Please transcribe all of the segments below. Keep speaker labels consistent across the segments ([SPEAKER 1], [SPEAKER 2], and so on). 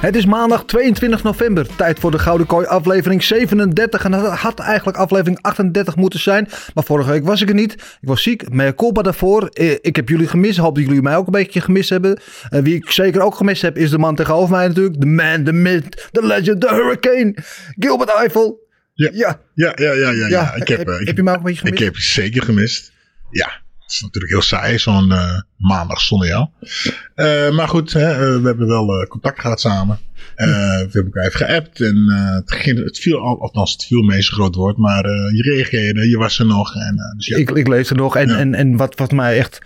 [SPEAKER 1] Het is maandag 22 november. Tijd voor de Gouden Kooi aflevering 37. En dat had eigenlijk aflevering 38 moeten zijn. Maar vorige week was ik er niet. Ik was ziek. Mea culpa daarvoor. Eh, Ik heb jullie gemist. Hoop dat jullie mij ook een beetje gemist hebben. En wie ik zeker ook gemist heb is de man tegenover mij natuurlijk. De man, de myth, de legend, de hurricane. Gilbert Eiffel.
[SPEAKER 2] Ja.
[SPEAKER 1] Ja.
[SPEAKER 2] Ja, ja, ja, ja. Ik heb,
[SPEAKER 1] heb-
[SPEAKER 2] eh, ik,
[SPEAKER 1] heb je mij ook een beetje gemist?
[SPEAKER 2] Ik heb je zeker gemist. Ja, het is natuurlijk heel saai, zo'n eh, maandag zonder jou. Eh, maar goed, hè, eh, we hebben wel contact gehad samen. We hebben elkaar even geappt en het, ging, het viel al, althans het viel mee groot woord, maar je reageerde, je was er nog. En, dus ja,
[SPEAKER 1] Ik, ik lees er nog. En,
[SPEAKER 2] Ja.
[SPEAKER 1] en, en wat, wat mij echt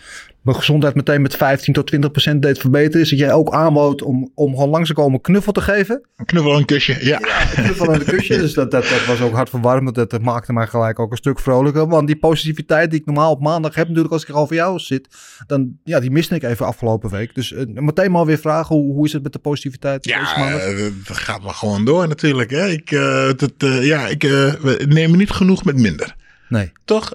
[SPEAKER 1] mijn gezondheid meteen met 15 tot 20 procent deed verbeteren. Is dat jij ook aanbood om, om gewoon langs te komen een knuffel te geven.
[SPEAKER 2] een knuffel en een kusje, ja.
[SPEAKER 1] Een knuffel aan de kusje. Dus dat, dat, dat was ook hartverwarmend. Dat, dat maakte mij gelijk ook een stuk vrolijker. Want die positiviteit die ik normaal op maandag heb natuurlijk als ik over jou zit. Dan, ja, die miste ik even afgelopen week. Dus eh, meteen maar weer vragen. Hoe, hoe is het met de positiviteit
[SPEAKER 2] Ja,
[SPEAKER 1] maandag?
[SPEAKER 2] eh, dat gaat maar gewoon door natuurlijk. Hè. Ik, eh, dat, ja, ik nemen niet genoeg met minder.
[SPEAKER 1] Nee.
[SPEAKER 2] Toch?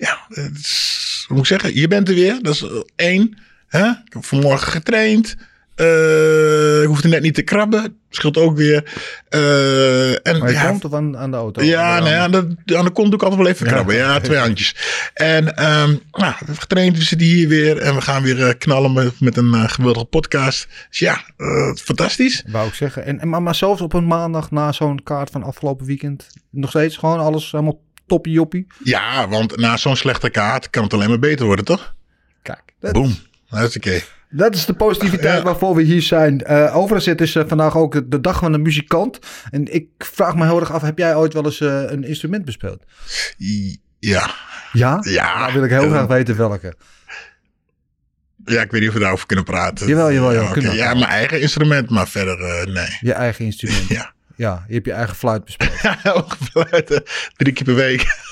[SPEAKER 2] Ja, het is- hoe moet ik zeggen? Je bent er weer. Dat is eh, één. Hè? Ik heb vanmorgen getraind. Eh, ik hoefde net niet te krabben. Scheelt ook weer. Eh, en,
[SPEAKER 1] Maar je
[SPEAKER 2] ja,
[SPEAKER 1] komt of aan, aan de auto?
[SPEAKER 2] ja,
[SPEAKER 1] Aan de
[SPEAKER 2] ja,
[SPEAKER 1] raam?
[SPEAKER 2] dat, aan de kont doe ik altijd wel even
[SPEAKER 1] Ja.
[SPEAKER 2] krabben. Ja, twee handjes. En ehm nou, we hebben getraind, we zitten hier weer. En we gaan weer knallen met, met een geweldige podcast. Dus ja, fantastisch.
[SPEAKER 1] Wou ik zeggen. En, en, maar, maar zelfs op een maandag na zo'n kaart van afgelopen weekend. Nog steeds gewoon alles helemaal toppie joppie.
[SPEAKER 2] Ja, want na zo'n slechte kaart kan het alleen maar beter worden, toch?
[SPEAKER 1] Kijk. Dat,
[SPEAKER 2] Boom. Hartstikke.
[SPEAKER 1] Dat is de positiviteit
[SPEAKER 2] Ja.
[SPEAKER 1] waarvoor we hier zijn. Eh overigens, het is eh, vandaag ook de dag van de muzikant. En ik vraag me heel erg af, heb jij ooit wel eens eh, een instrument bespeeld?
[SPEAKER 2] Ja.
[SPEAKER 1] Ja?
[SPEAKER 2] Ja.
[SPEAKER 1] Dan wil ik heel graag weten welke.
[SPEAKER 2] Ja, ik weet niet of we daarover kunnen praten.
[SPEAKER 1] Jawel, jawel, jawel,
[SPEAKER 2] Ja, oké. ja mijn eigen instrument, maar verder eh, nee.
[SPEAKER 1] Je eigen instrument.
[SPEAKER 2] Ja.
[SPEAKER 1] Ja, je hebt je eigen fluit bespeeld.
[SPEAKER 2] Ja, ongeveer drie keer per week.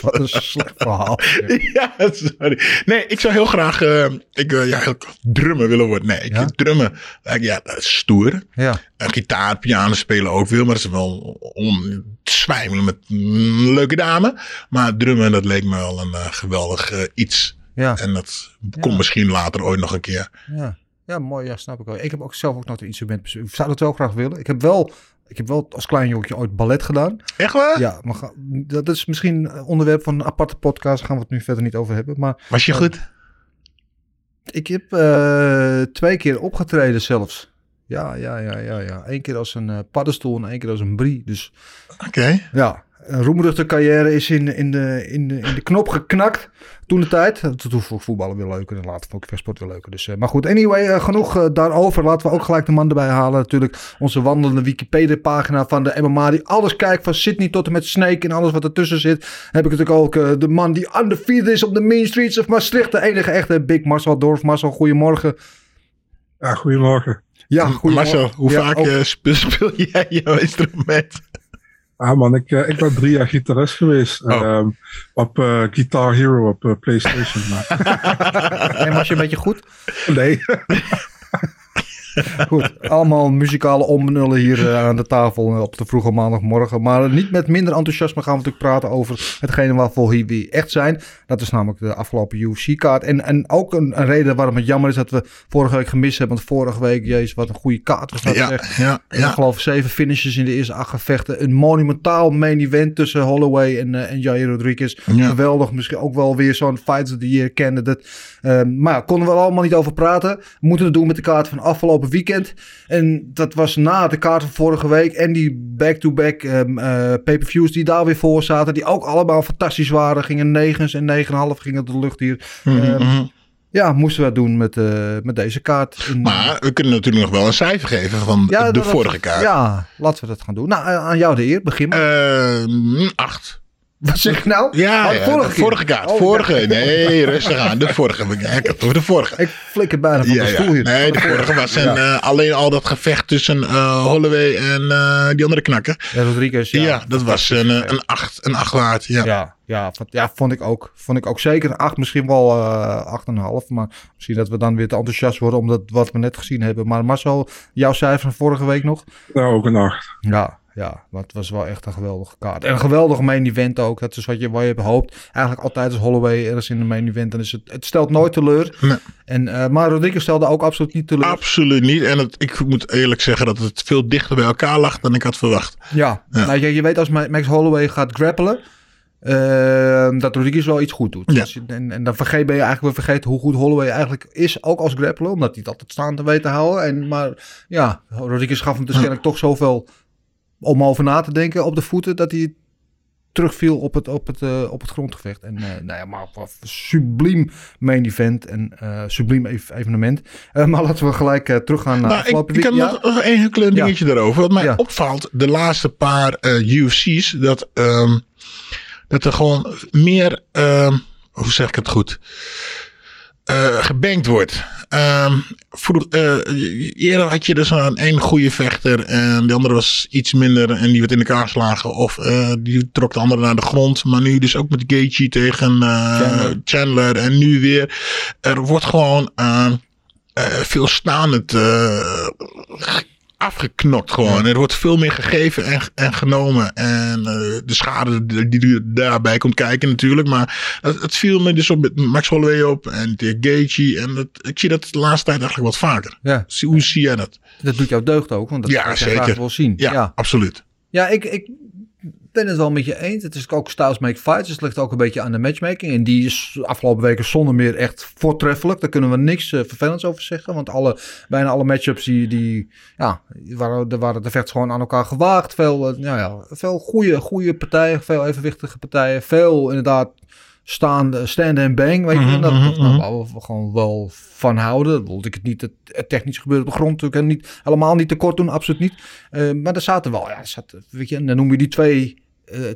[SPEAKER 1] Wat een slecht verhaal.
[SPEAKER 2] ja, sorry. Nee, ik zou heel graag eh, ik, eh, ja, heel drummen willen worden. Nee, ik
[SPEAKER 1] Ja?
[SPEAKER 2] drummen. eh, ja, dat is stoer.
[SPEAKER 1] Ja.
[SPEAKER 2] Uh, gitaar, piano spelen ook veel, maar dat is wel om zwijmelen met een leuke dame. Maar drummen, dat leek me wel een geweldig iets.
[SPEAKER 1] Ja.
[SPEAKER 2] En dat komt misschien later ooit nog een keer.
[SPEAKER 1] Ja. Ja, mooi. Ja, snap ik wel. Ik heb ook zelf ook nog een instrument. Ik zou dat wel graag willen. Ik heb wel, ik heb wel als klein jongetje ooit ballet gedaan.
[SPEAKER 2] Echt waar?
[SPEAKER 1] Ja, maar ga- dat is misschien een onderwerp van een aparte podcast. Daar gaan we het nu verder niet over hebben. Maar
[SPEAKER 2] Was je goed?
[SPEAKER 1] Ik heb eh, twee keer opgetreden zelfs. Ja, ja, ja, ja, ja. Eén keer als een eh, paddenstoel en één keer als een brie. Dus
[SPEAKER 2] Oké.
[SPEAKER 1] ja, een roemruchte carrière is in, in, de, in, de, in de knop geknakt toen de tijd. Toen vond ik voetballen weer leuker en later vond ik vechtsport weer leuker. Dus, eh, maar goed, anyway, eh, genoeg eh, daarover. Laten we ook gelijk de man erbij halen. Natuurlijk onze wandelende Wikipedia-pagina van de MMA. Die alles kijkt van Sydney tot en met Snake en alles wat ertussen zit. Heb ik natuurlijk ook de man die undefeated is op de main streets of Maastricht. De enige echte Big Marcel Dorf. Marcel, goedemorgen.
[SPEAKER 3] Ja, goedemorgen.
[SPEAKER 1] Ja, goedemorgen.
[SPEAKER 2] Marcel, hoe
[SPEAKER 1] Ja,
[SPEAKER 2] vaak
[SPEAKER 1] ook-
[SPEAKER 2] speel jij jouw instrument?
[SPEAKER 3] Ah man, ik, eh, ik ben drie jaar gitarist geweest.
[SPEAKER 2] Oh.
[SPEAKER 3] ehm, op eh, Guitar Hero op eh, PlayStation. Maar,
[SPEAKER 1] En was je een beetje goed?
[SPEAKER 3] nee.
[SPEAKER 1] Goed, allemaal muzikale onbenullen hier eh, aan de tafel eh, op de vroege maandagmorgen. Maar niet met minder enthousiasme gaan we natuurlijk praten over hetgene waarvoor we echt zijn. Dat is namelijk de afgelopen UFC-kaart. En, en ook een, een reden waarom het jammer is dat we vorige week gemist hebben. Want vorige week, jezus, wat een goede kaart was dat
[SPEAKER 2] Ja,
[SPEAKER 1] echt.
[SPEAKER 2] ja,
[SPEAKER 1] En
[SPEAKER 2] ja.
[SPEAKER 1] Ik geloof zeven finishes in de eerste acht gevechten. Een monumentaal main event tussen Holloway en, eh, en Jair Rodriguez.
[SPEAKER 2] Ja.
[SPEAKER 1] Geweldig. Misschien ook wel weer zo'n Fight of the Year candidate. Maar ja, konden we er allemaal niet over praten. We moeten het doen met de kaart van afgelopen weekend. En dat was na de kaart van vorige week. En die back-to-back ehm, eh, pay-per-views die daar weer voor zaten. Die ook allemaal fantastisch waren. Gingen negens en 9,5 gingen de lucht hier.
[SPEAKER 2] Mhm,
[SPEAKER 1] Ehm,
[SPEAKER 2] mhm.
[SPEAKER 1] ja, moesten we doen met, eh, met deze kaart. In-
[SPEAKER 2] Maar we kunnen natuurlijk nog wel een cijfer geven van
[SPEAKER 1] Ja,
[SPEAKER 2] de
[SPEAKER 1] dat-
[SPEAKER 2] vorige kaart.
[SPEAKER 1] Ja, laten we dat gaan doen. Nou, eh, aan jou de eer. Begin maar.
[SPEAKER 2] Ehm, acht.
[SPEAKER 1] Wat zeg je nou?
[SPEAKER 2] Ja,
[SPEAKER 1] Oh, de
[SPEAKER 2] ja,
[SPEAKER 1] vorige
[SPEAKER 2] de
[SPEAKER 1] keer.
[SPEAKER 2] vorige kaart.
[SPEAKER 1] Oh,
[SPEAKER 2] vorige.
[SPEAKER 1] ja.
[SPEAKER 2] Nee, rustig aan. De vorige. Ik heb het over de vorige.
[SPEAKER 1] Ik flikker bijna van
[SPEAKER 2] Ja,
[SPEAKER 1] de
[SPEAKER 2] ja.
[SPEAKER 1] stoel hier.
[SPEAKER 2] Nee, de vorige was een,
[SPEAKER 1] Ja.
[SPEAKER 2] eh, alleen al dat gevecht tussen eh, Holloway en eh, die andere knakker.
[SPEAKER 1] Ja, Rodriguez. Ja,
[SPEAKER 2] Ja, dat was een, een acht, een acht waard. Ja.
[SPEAKER 1] Ja, ja, vond- ja, vond ik ook. Vond ik ook zeker een 8, misschien wel eh 8,5. Maar misschien dat we dan weer te enthousiast worden omdat wat we net gezien hebben. Maar Marcel, jouw cijfer van vorige week nog?
[SPEAKER 3] Nou, ook een 8.
[SPEAKER 1] Ja, ja, maar het was wel echt een geweldige kaart. En een geweldig main event ook. Het is wat je, wat je hoopt. Eigenlijk altijd als Holloway er is in de main event. Dan is het, het stelt nooit teleur.
[SPEAKER 2] Nee.
[SPEAKER 1] En, eh, maar Rodriguez stelde ook absoluut niet teleur.
[SPEAKER 2] Absoluut niet. En het, ik moet eerlijk zeggen dat het veel dichter bij elkaar lag dan ik had verwacht.
[SPEAKER 1] Ja,
[SPEAKER 2] Ja.
[SPEAKER 1] Nou, je, je weet als Ma- Max Holloway gaat grappelen, eh, dat Rodriguez wel iets goed doet.
[SPEAKER 2] Ja.
[SPEAKER 1] Dus en, en dan vergeet, ben je eigenlijk weer vergeten hoe goed Holloway eigenlijk is, ook als grappler, omdat hij het altijd weet te houden. En, maar ja, Rodriguez gaf hem dus kennelijk toch zoveel om over na te denken op de voeten, dat hij terugviel op het, op het, eh, op het grondgevecht. En eh nou ja, maar subliem main event en eh subliem ev- evenement. Maar laten we gelijk teruggaan naar
[SPEAKER 2] Nou, ik,
[SPEAKER 1] afgelopen
[SPEAKER 2] ik heb
[SPEAKER 1] week-
[SPEAKER 2] nog één heel klein
[SPEAKER 1] Ja.
[SPEAKER 2] dingetje daarover. Wat mij
[SPEAKER 1] Ja.
[SPEAKER 2] opvalt, de laatste paar UFC's, dat, ehm, dat er gewoon meer, ehm, hoe zeg ik het goed, gebankt wordt. Eh, eerder had je dus een één goede vechter en de andere was iets minder en die werd in elkaar geslagen. Of eh, die trok de andere naar de grond. Maar nu dus ook met Gaethje tegen eh,
[SPEAKER 1] Chandler.
[SPEAKER 2] Chandler. En nu weer. Er wordt gewoon veel staande eh, afgeknokt gewoon. Er wordt veel meer gegeven en, en genomen. En eh, de schade die, die daarbij komt kijken natuurlijk. Maar het, het viel me dus op met Max Holloway op en tegen Gaethje. En dat, ik zie dat de laatste tijd eigenlijk wat vaker.
[SPEAKER 1] Ja,
[SPEAKER 2] Zie- Hoe zie jij dat?
[SPEAKER 1] dat doet jou deugd ook, want dat
[SPEAKER 2] Ja,
[SPEAKER 1] wil je graag wel zien.
[SPEAKER 2] Ja,
[SPEAKER 1] ja.
[SPEAKER 2] absoluut.
[SPEAKER 1] Ja, ik, ik ben het wel met je eens. Het is ook styles make fights. Dus het ligt ook een beetje aan de matchmaking. En die is afgelopen weken zonder meer echt voortreffelijk. Daar kunnen we niks eh, vervelends over zeggen. Want alle, bijna alle matchups die, die ja, waren, er waren de vechts gewoon aan elkaar gewaagd. Veel, eh, nou ja, veel goede, goede partijen, veel evenwichtige partijen. Veel inderdaad staande, stand and bang. Weet je,
[SPEAKER 2] Mhm,
[SPEAKER 1] En dat,
[SPEAKER 2] mhm,
[SPEAKER 1] dat nou,
[SPEAKER 2] mhm.
[SPEAKER 1] waar we gewoon wel van houden. Dat wilde ik het niet het, het technisch gebeuren op de grond natuurlijk en niet helemaal niet tekort doen, absoluut niet. Eh, maar er zaten wel, ja, er zaten, weet je, en dan noem je die twee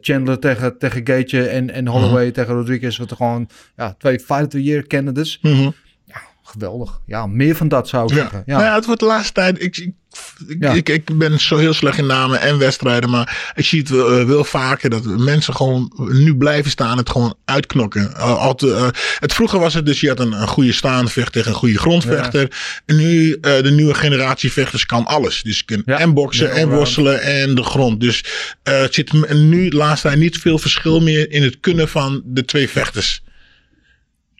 [SPEAKER 1] Chandler tegen, tegen Gaethje en, en Holloway tegen Rodriguez, wat gewoon ja, twee fight of the year candidates.
[SPEAKER 2] Mhm.
[SPEAKER 1] Geweldig. Ja, meer van dat zou ik
[SPEAKER 2] Ja.
[SPEAKER 1] zeggen.
[SPEAKER 2] Nou ja, het wordt de laatste tijd. Ik, ik, ik,
[SPEAKER 1] Ja.
[SPEAKER 2] ik, ik ben zo heel slecht in namen en wedstrijden. Maar ik zie het wel, eh, wel vaker dat mensen gewoon nu blijven staan. Het gewoon uitknokken. Eh, het vroeger was het dus je had een, een goede staande vechter tegen een goede grondvechter. En nu de nieuwe generatie vechters kan alles. Dus je kunt
[SPEAKER 1] Ja.
[SPEAKER 2] en boksen
[SPEAKER 1] Ja,
[SPEAKER 2] en worstelen en de grond. Dus het zit nu de laatste tijd niet veel verschil meer in het kunnen van de twee vechters.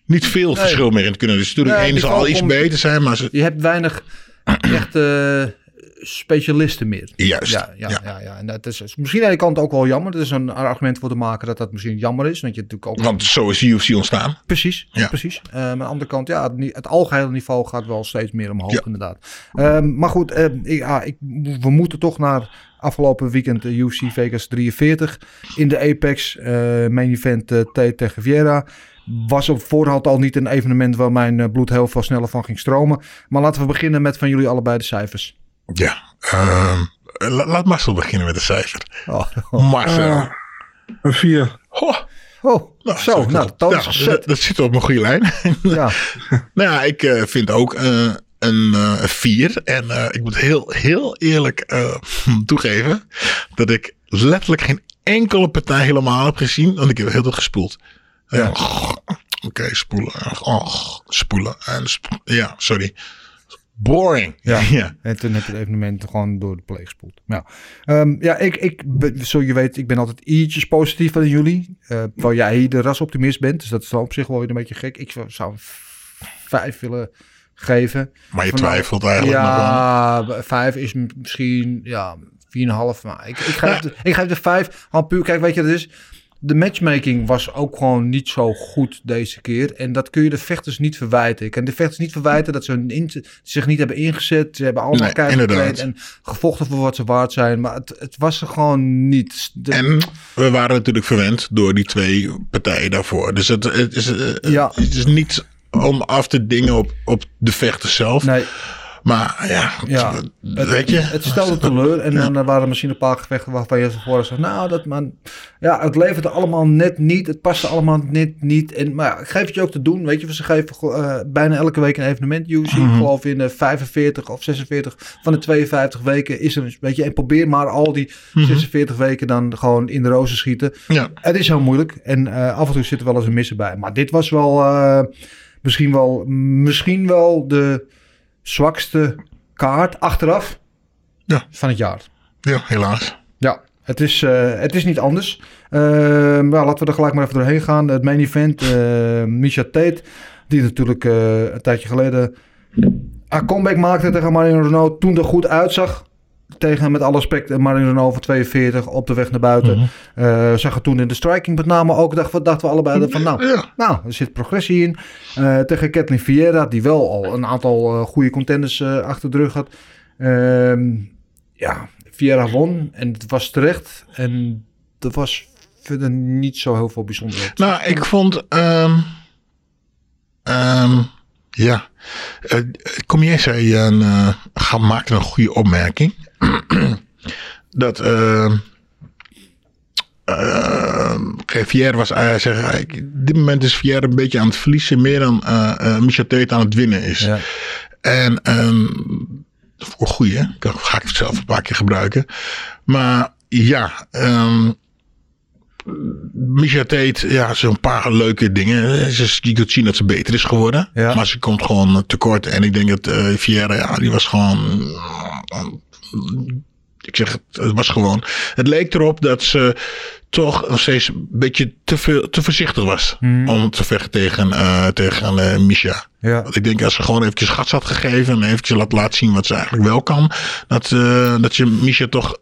[SPEAKER 2] Niet veel
[SPEAKER 1] Nee.
[SPEAKER 2] verschil meer in het kunnen. Dus natuurlijk,
[SPEAKER 1] Nee,
[SPEAKER 2] één zal al iets beter zijn, maar ze,
[SPEAKER 1] Je hebt weinig echte specialisten meer.
[SPEAKER 2] Juist,
[SPEAKER 1] Ja, ja,
[SPEAKER 2] ja.
[SPEAKER 1] ja. ja. En dat is misschien aan de kant ook wel jammer. Dat is een argument voor te maken dat dat misschien jammer is. Want je natuurlijk ook
[SPEAKER 2] Want zo is UFC ontstaan.
[SPEAKER 1] Precies,
[SPEAKER 2] Ja.
[SPEAKER 1] precies. Eh, maar aan de andere kant, ja, het, het algehele niveau gaat wel steeds meer omhoog,
[SPEAKER 2] Ja.
[SPEAKER 1] inderdaad. Ehm, maar goed, eh, ik, ja, ik, we moeten toch naar afgelopen weekend de UFC Vegas 43 in de Apex eh, main event eh Tate tegen Vieira. Was op voorhand al niet een evenement waar mijn eh, bloed heel veel sneller van ging stromen. Maar laten we beginnen met van jullie allebei de cijfers.
[SPEAKER 2] Ja. ehm, la- laat Marcel beginnen met de cijfer.
[SPEAKER 1] Oh,
[SPEAKER 2] Marcel.
[SPEAKER 3] Eh, een 4.
[SPEAKER 2] Goh,
[SPEAKER 1] oh
[SPEAKER 2] nou,
[SPEAKER 1] zo,
[SPEAKER 2] dat-
[SPEAKER 1] nou, dat is
[SPEAKER 2] dat, zit op een goede lijn.
[SPEAKER 1] Ja,
[SPEAKER 2] nou ja, ik eh, vind ook eh, een eh, vier. En eh, ik moet heel, heel eerlijk eh, toegeven dat ik letterlijk geen enkele partij helemaal heb gezien. Want ik heb heel veel gespoeld. Ja. Oké, spoelen. Oh, spoelen. En sp- ja, sorry. boring.
[SPEAKER 1] Ja.
[SPEAKER 2] ja.
[SPEAKER 1] En toen heb je het evenement gewoon door de play gespoeld. Ja, Ehm, ja ik, ik, zo je weet, ik ben altijd ietsjes positief van jullie. eh terwijl jij de rasoptimist bent. Dus dat is dan op zich wel weer een beetje gek. Ik zou- vijf willen geven.
[SPEAKER 2] Maar je
[SPEAKER 1] nou,
[SPEAKER 2] twijfelt eigenlijk nog wel.
[SPEAKER 1] Ja, vijf is misschien, ja, 4,5. Maar ik, ik, geef de, ik geef de vijf. Al puur, kijk, weet je, het is. De matchmaking was ook gewoon niet zo goed deze keer. En dat kun je de vechters niet verwijten. Ik kan de vechters niet verwijten dat ze hun in- zich niet hebben ingezet. Ze hebben allemaal
[SPEAKER 2] Nee,
[SPEAKER 1] en gevochten voor wat ze waard zijn. Maar het, het was er gewoon niet. De-
[SPEAKER 2] En we waren natuurlijk verwend door die twee partijen daarvoor. Dus het, het, is, eh,
[SPEAKER 1] Ja.
[SPEAKER 2] het is niet om af te dingen op, op de vechters zelf.
[SPEAKER 1] nee,
[SPEAKER 2] Maar ja,
[SPEAKER 1] Ja.
[SPEAKER 2] weet je.
[SPEAKER 1] Het stelde teleur. En dan waren er misschien een paar gevechten waarvan je tevoren zegt... Nou, dat man... Ja, het leverde allemaal net niet. Het paste allemaal net niet. En, maar ja, ik geef het je ook te doen. Weet je, ze geven eh, bijna elke week een evenement. UFC,
[SPEAKER 2] Mhm.
[SPEAKER 1] ik geloof in eh, 45 of 46 van de 52 weken is er een... Weet je, en probeer maar al die 46 weken dan gewoon in de rozen schieten.
[SPEAKER 2] Ja.
[SPEAKER 1] Het is heel moeilijk. En eh, af en toe zit er wel eens een missen bij. Maar dit was wel... eh, misschien, wel misschien wel de zwakste kaart achteraf
[SPEAKER 2] Ja.
[SPEAKER 1] van het jaar.
[SPEAKER 2] ja, helaas.
[SPEAKER 1] Ja, het is, eh, het is niet anders. Uh, laten we er gelijk maar even doorheen gaan. Het main event, eh Misha Tate, die natuurlijk eh, een tijdje geleden haar comeback maakte tegen Marino Renault. Toen er goed uitzag. Tegen met alle respect Marino Renault van 42 op de weg naar buiten. Eh, zag het toen in de striking met name ook. Dachten we, dachten we allebei van nou,
[SPEAKER 2] Ja.
[SPEAKER 1] nou, er zit progressie in. Eh, tegen Kathleen Vieira, die wel al een aantal eh, goede contenders achter de rug had. Ehm, ja, Vieira won en het was terecht. En er was verder niet zo heel veel bijzonder.
[SPEAKER 2] Nou, ik vond. ehm ehm, ja. Uh, Comier zei een. Uh, ga maakte een goede opmerking. dat. Uh, uh, Vierre was. Op dit moment is Vierre een beetje aan het verliezen. Meer dan uh, Michel Tate aan het winnen is.
[SPEAKER 1] Ja.
[SPEAKER 2] En. Um, voor goeie, hè? ga ik het zelf een paar keer gebruiken. Maar ja. Um, Misha Tate, ja, zo'n paar leuke dingen. Ze, je kunt zien dat ze beter is geworden.
[SPEAKER 1] Ja.
[SPEAKER 2] Maar ze komt gewoon tekort. En ik denk dat uh, Vieira, ja, die was gewoon... Ik zeg, het was gewoon... Het leek erop dat ze toch nog steeds een beetje te, veel, te voorzichtig was.
[SPEAKER 1] Mhm.
[SPEAKER 2] Om te vechten tegen, uh, tegen uh, Misha.
[SPEAKER 1] Ja.
[SPEAKER 2] Want ik denk als ze gewoon eventjes gas had gegeven. En eventjes laat, laten zien wat ze eigenlijk wel kan. Dat, uh, dat je Misha toch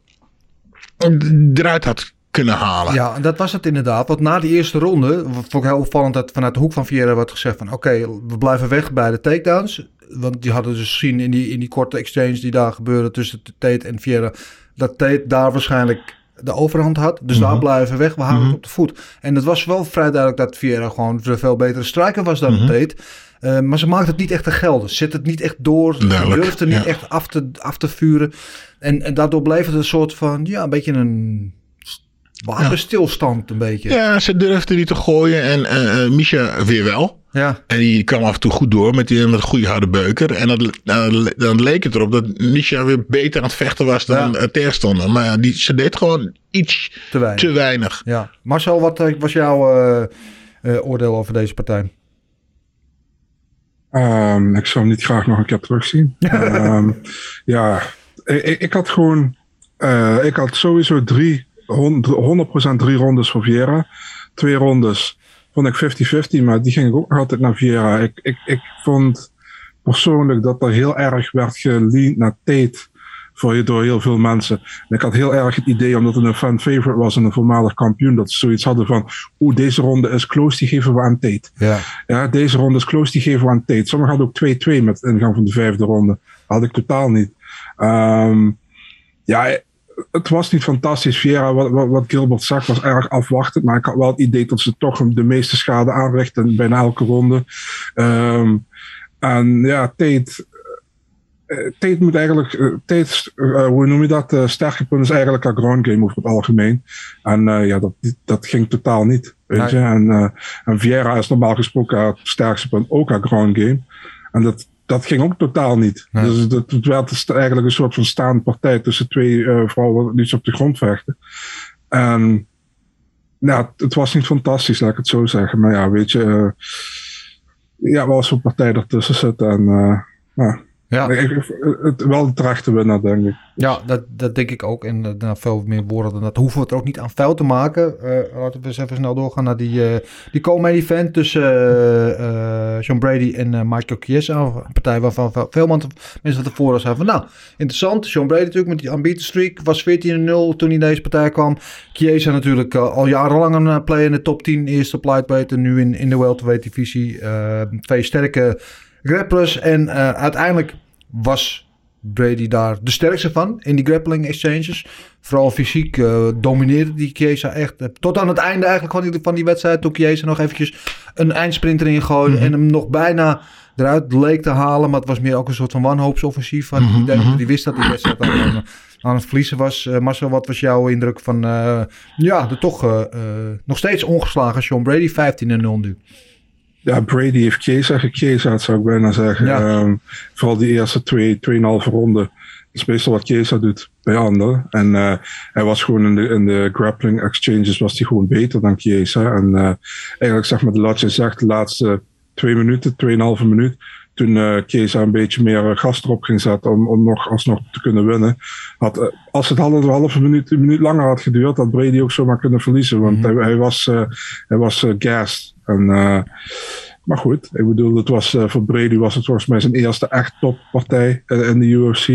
[SPEAKER 2] eruit had kunnen halen.
[SPEAKER 1] Ja, dat was het inderdaad. Want na die eerste ronde vond ik heel opvallend dat vanuit de hoek van Vieira werd gezegd van oké, okay, we blijven weg bij de takedowns. Want die hadden dus gezien in die, in die korte exchange die daar gebeurde tussen Tate en Vieira, dat Tate daar waarschijnlijk de overhand had. Dus daar blijven weg, we houden mm-hmm. het op de voet. En het was wel vrij duidelijk dat Vieira gewoon een veel betere striker was dan mm-hmm. Tate. Uh, maar ze maakt het niet echt te gelden. Zet het niet echt door. Ze durft er niet ja. echt af te, af te vuren. En, en daardoor bleef het een soort van, ja, een beetje een wapenstilstand een beetje.
[SPEAKER 2] Ja, ze durfde niet te gooien en uh, Misha weer wel.
[SPEAKER 1] Ja.
[SPEAKER 2] En die kwam af en toe goed door met, die, met een goede harde beuker. En dat, dan, dan leek het erop dat Misha weer beter aan het vechten was dan ja. tegenstander. Maar ja, die, ze deed gewoon iets te weinig. Te weinig.
[SPEAKER 1] Ja. Marcel, wat was jouw uh, uh, oordeel over deze partij?
[SPEAKER 3] Um, ik zou hem niet graag nog een keer terugzien. um, ja, ik, ik, had gewoon... Uh, ik had sowieso drie 100% drie rondes voor Vieira. Twee rondes vond ik 50-50, maar die ging ik ook nog altijd naar Vieira. Ik, ik, ik vond persoonlijk dat er heel erg werd geleend naar Tate voor je door heel veel mensen. En ik had heel erg het idee, omdat het een fan favorite was en een voormalig kampioen, dat ze zoiets hadden van, oeh, deze ronde is close, die geven we aan Tate.
[SPEAKER 1] Ja.
[SPEAKER 3] ja, deze ronde is close, die geven we aan Tate. Sommigen hadden ook 2-2 met ingang van de vijfde ronde. Dat had ik totaal niet. Um, ja, het was niet fantastisch. Vieira, wat, wat, wat Gilbert zag, was erg afwachtend. Maar ik had wel het idee dat ze toch de meeste schade aanrichten bijna elke ronde. Um, en ja, Tate. Uh, Tate moet eigenlijk. Uh, Tate, uh, hoe noem je dat? Uh, sterke punt is eigenlijk haar ground game over het algemeen. En ja, dat, dat ging totaal niet. Weet nee. je? En, en Vieira is normaal gesproken haar sterkste punt ook haar ground game. En dat, dat ging ook totaal niet. Nee. Dus het, het werd eigenlijk een soort van staande partij tussen twee uh, vrouwen die op de grond vechten. En nou, het, was niet fantastisch, laat ik het zo zeggen. Maar ja, weet je, uh, ja, wel zo'n partij ertussen zit. En uh, nou,
[SPEAKER 1] Ja.
[SPEAKER 3] Het, wel de terechte winnaar, denk ik.
[SPEAKER 1] Ja, dat, dat denk ik ook. En uh, veel meer woorden dan dat hoeven we er ook niet aan vuil te maken. Uh, laten we eens even snel doorgaan naar die, uh, die co-main event tussen John Brady en Michael Chiesa. Een partij waarvan veel mensen van tevoren zeiden van nou, interessant. John Brady natuurlijk met die unbeaten streak was 14-0 toen hij in deze partij kwam. Chiesa natuurlijk al jarenlang een play in de top 10. Eerst op lightweight en nu in, in de welterweight divisie. twee sterke grapplers en uiteindelijk was Brady daar de sterkste van in die grappling exchanges. Vooral fysiek uh, domineerde die Chiesa echt. Tot aan het einde eigenlijk van die, van die wedstrijd. Toen Chiesa nog eventjes een eindsprint erin gooide. Mm -hmm. En hem nog bijna eruit leek te halen. Maar het was meer ook een soort van wanhoopsoffensief. Van, mm -hmm. Ik denk dat hij wist dat die wedstrijd aan, aan het verliezen was. Uh, Marcel, wat was jouw indruk van ja, de toch nog steeds ongeslagen Sean Brady 15-0 nu?
[SPEAKER 3] Ja, Brady heeft Chiesa gekeesd, zou ik bijna zeggen. Ja. Um, vooral die eerste twee, tweeënhalve ronde. Dat is meestal wat Chiesa doet bij anderen. En uh, hij was gewoon in de, in de grappling exchanges was hij gewoon beter dan Chiesa. En uh, eigenlijk zeg maar de lat je zegt, de laatste twee minuten, tweeënhalve minuut. Toen uh, Chiesa een beetje meer gas erop ging zetten om, om nog alsnog te kunnen winnen. Had, uh, als het halve, halve minuut, een minuut langer had geduurd, had Brady ook zomaar kunnen verliezen. Want mm -hmm. hij, hij, was, uh, hij was gassed. En, maar goed, ik bedoel, het was, voor Brady was het volgens mij zijn eerste echt toppartij in de UFC.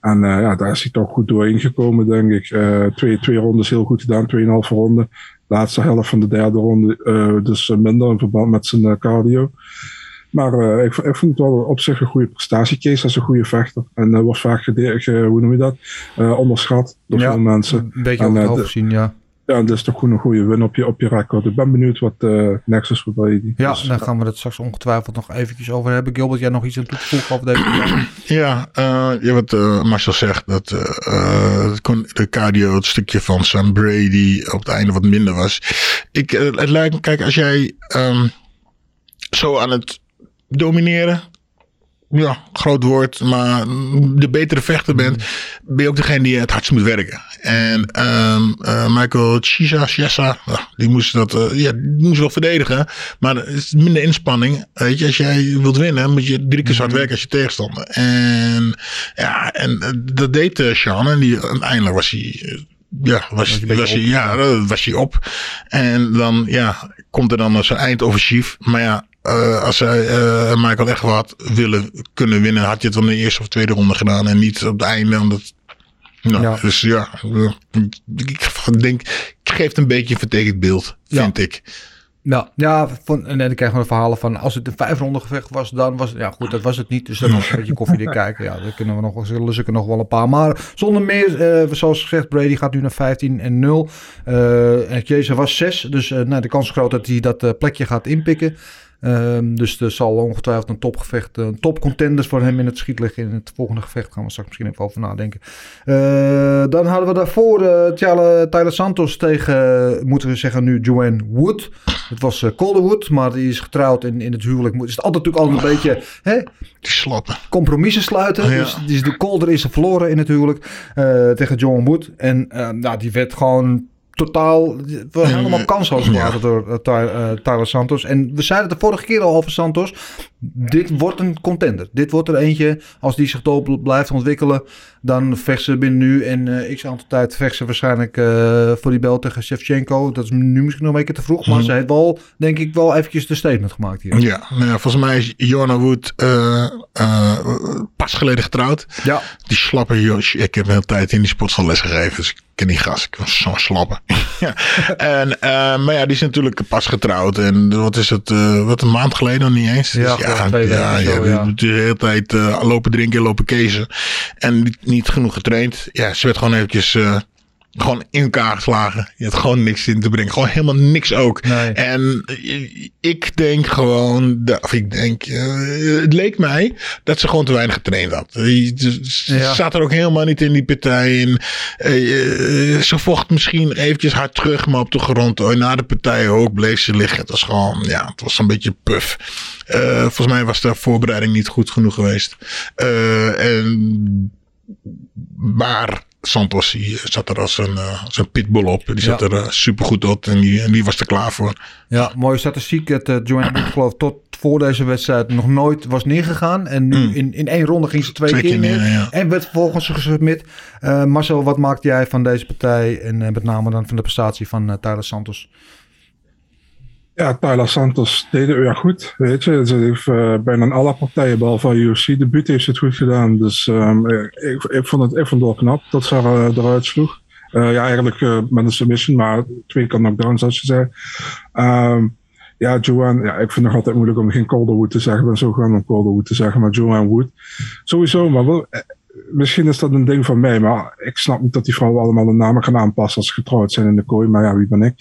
[SPEAKER 3] En ja, daar is hij toch goed doorheen gekomen, denk ik. twee, twee rondes heel goed gedaan, tweeënhalve ronde. Laatste helft van de derde ronde, dus minder in verband met zijn cardio. Maar uh, ik, ik vond het wel op zich een goede prestatie. Kees is een goede vechter. En uh, wordt vaak, ge, hoe noem je dat, uh, onderschat door
[SPEAKER 1] ja,
[SPEAKER 3] veel mensen.
[SPEAKER 1] Een beetje over het hoofd gezien, ja.
[SPEAKER 3] Ja, dat is toch gewoon een goede win op je, op je record. Ik ben benieuwd wat Nexus voor Brady.
[SPEAKER 1] Ja, dus, daar gaan we het straks ongetwijfeld nog eventjes over hebben. Gilbert, jij nog iets aan toe te voegen over deze
[SPEAKER 2] Ja, ja wat Marcel zegt, dat de cardio, het stukje van Sam Brady op het einde wat minder was. Ik, het lijkt me, kijk, als jij um, zo aan het domineren. Ja, groot woord, maar de betere vechter bent, ben je ook degene die het hardst moet werken. En um, uh, Michael Chiesa, Chiesa, die moest dat, uh, ja, die moest wel verdedigen, maar het is minder inspanning. Weet je, als jij wilt winnen, moet je drie keer zo hard werken als je tegenstander. En ja, en dat deed Sean en die, uiteindelijk was hij ja, was, was, was hij, ja, was hij op. En dan, ja, komt er dan zo'n eindoffensief. Maar ja, uh, als zij uh, Michael echt had willen kunnen winnen, had je het in de eerste of tweede ronde gedaan. En niet op het einde. Omdat, nou, ja. Dus ja, ik denk, het een beetje een vertekend beeld, vind
[SPEAKER 1] ja.
[SPEAKER 2] ik.
[SPEAKER 1] Ja, ja van, en dan krijgen we verhalen van als het een vijf ronde gevecht was, dan was het, ja goed, dat was het niet. Dus dan was een beetje koffiedik kijken. Ja, dan kunnen we nog, zullen ze nog wel een paar. Maar zonder meer, uh, zoals gezegd, Brady gaat nu naar 15 en 0. Uh, en Chiesa was 6, dus uh, nou, de kans is groot dat hij dat plekje gaat inpikken. Um, dus er zal ongetwijfeld een topgevecht, een topcontenders voor hem in het schiet liggen. In het volgende gevecht gaan we straks misschien even over nadenken. Uh, dan hadden we daarvoor uh, Tyler Santos tegen, moeten we zeggen nu, Joanne Wood. Het was uh, Calderwood, maar die is getrouwd in, in het huwelijk. Is het altijd natuurlijk altijd een beetje hè,
[SPEAKER 2] die slappen.
[SPEAKER 1] compromissen sluiten. Ja. Dus, dus de Calder is verloren in het huwelijk tegen John Wood. En nou, die werd gewoon totaal helemaal kansloos ja. door uh, Tyler Santos. En we zeiden het de vorige keer al over Santos. Dit wordt een contender. Dit wordt er eentje. Als die zich door blijft ontwikkelen, dan vecht ze binnen nu en uh, x aantal tijd vecht ze waarschijnlijk uh, voor die bel tegen Shevchenko. Dat is nu misschien nog een beetje te vroeg, maar mm. ze heeft wel, denk ik, wel eventjes de statement gemaakt hier.
[SPEAKER 2] Ja, nou ja volgens mij is Jorna Wood pas geleden getrouwd.
[SPEAKER 1] Ja.
[SPEAKER 2] Die slappe, ik heb een hele tijd in die sportschool les gegeven, dus ik ken die gast. Ik was zo slappen. ja. En, uh, maar ja, die is natuurlijk pas getrouwd. En wat is het? Uh, wat een maand geleden nog niet eens.
[SPEAKER 1] Ja,
[SPEAKER 2] dus ja, ja, ja,
[SPEAKER 1] zo,
[SPEAKER 2] ja. de hele tijd uh, lopen drinken, lopen kezen. En niet, niet genoeg getraind. Ja, ze werd gewoon eventjes gewoon in elkaar geslagen. Je had gewoon niks in te brengen. Gewoon helemaal niks ook.
[SPEAKER 1] Nee.
[SPEAKER 2] En ik denk gewoon, of ik denk, uh, het leek mij dat ze gewoon te weinig getraind had. Ze ja. zat er ook helemaal niet in die partij. En, uh, ze vocht misschien eventjes hard terug, maar op de grond. Na de partij ook bleef ze liggen. Het was gewoon, ja, het was een beetje puff. Uh, volgens mij was de voorbereiding niet goed genoeg geweest. en, maar Santos die zat er als een, uh, als een pitbull op. Die zat ja. er uh, super goed op en die, en die was er klaar voor.
[SPEAKER 1] Ja, mooie statistiek. Het uh, Joanne Wood geloof tot voor deze wedstrijd nog nooit was neergegaan. En nu
[SPEAKER 2] Mm.
[SPEAKER 1] in, in één ronde ging ze twee,
[SPEAKER 2] Twee
[SPEAKER 1] keer neer.
[SPEAKER 2] neer, ja.
[SPEAKER 1] En werd vervolgens gesubmit. Eh Marcel, wat maakt jij van deze partij? En met name dan van de prestatie van Tyler Santos.
[SPEAKER 3] Ja, Tyler Santos deed het weer goed. Weet je, ze heeft eh, bijna alle partijen, behalve haar UFC-debuut, heeft ze het goed gedaan. Dus ehm, ik, ik, vond het, ik vond wel knap dat ze eh, eruit sloeg. Ja, eigenlijk met een submission, maar twee keer knockdowns, zoals je zei. Ja, Joanne, ja, ik vind het nog altijd moeilijk om geen Calderwood te zeggen. Ik ben zo gewoon om Calderwood te zeggen, maar Joanne Wood. Sowieso, maar wel, misschien is dat een ding van mij, maar ik snap niet dat die vrouwen allemaal hun namen gaan aanpassen als ze getrouwd zijn in de kooi. Maar ja, wie ben ik?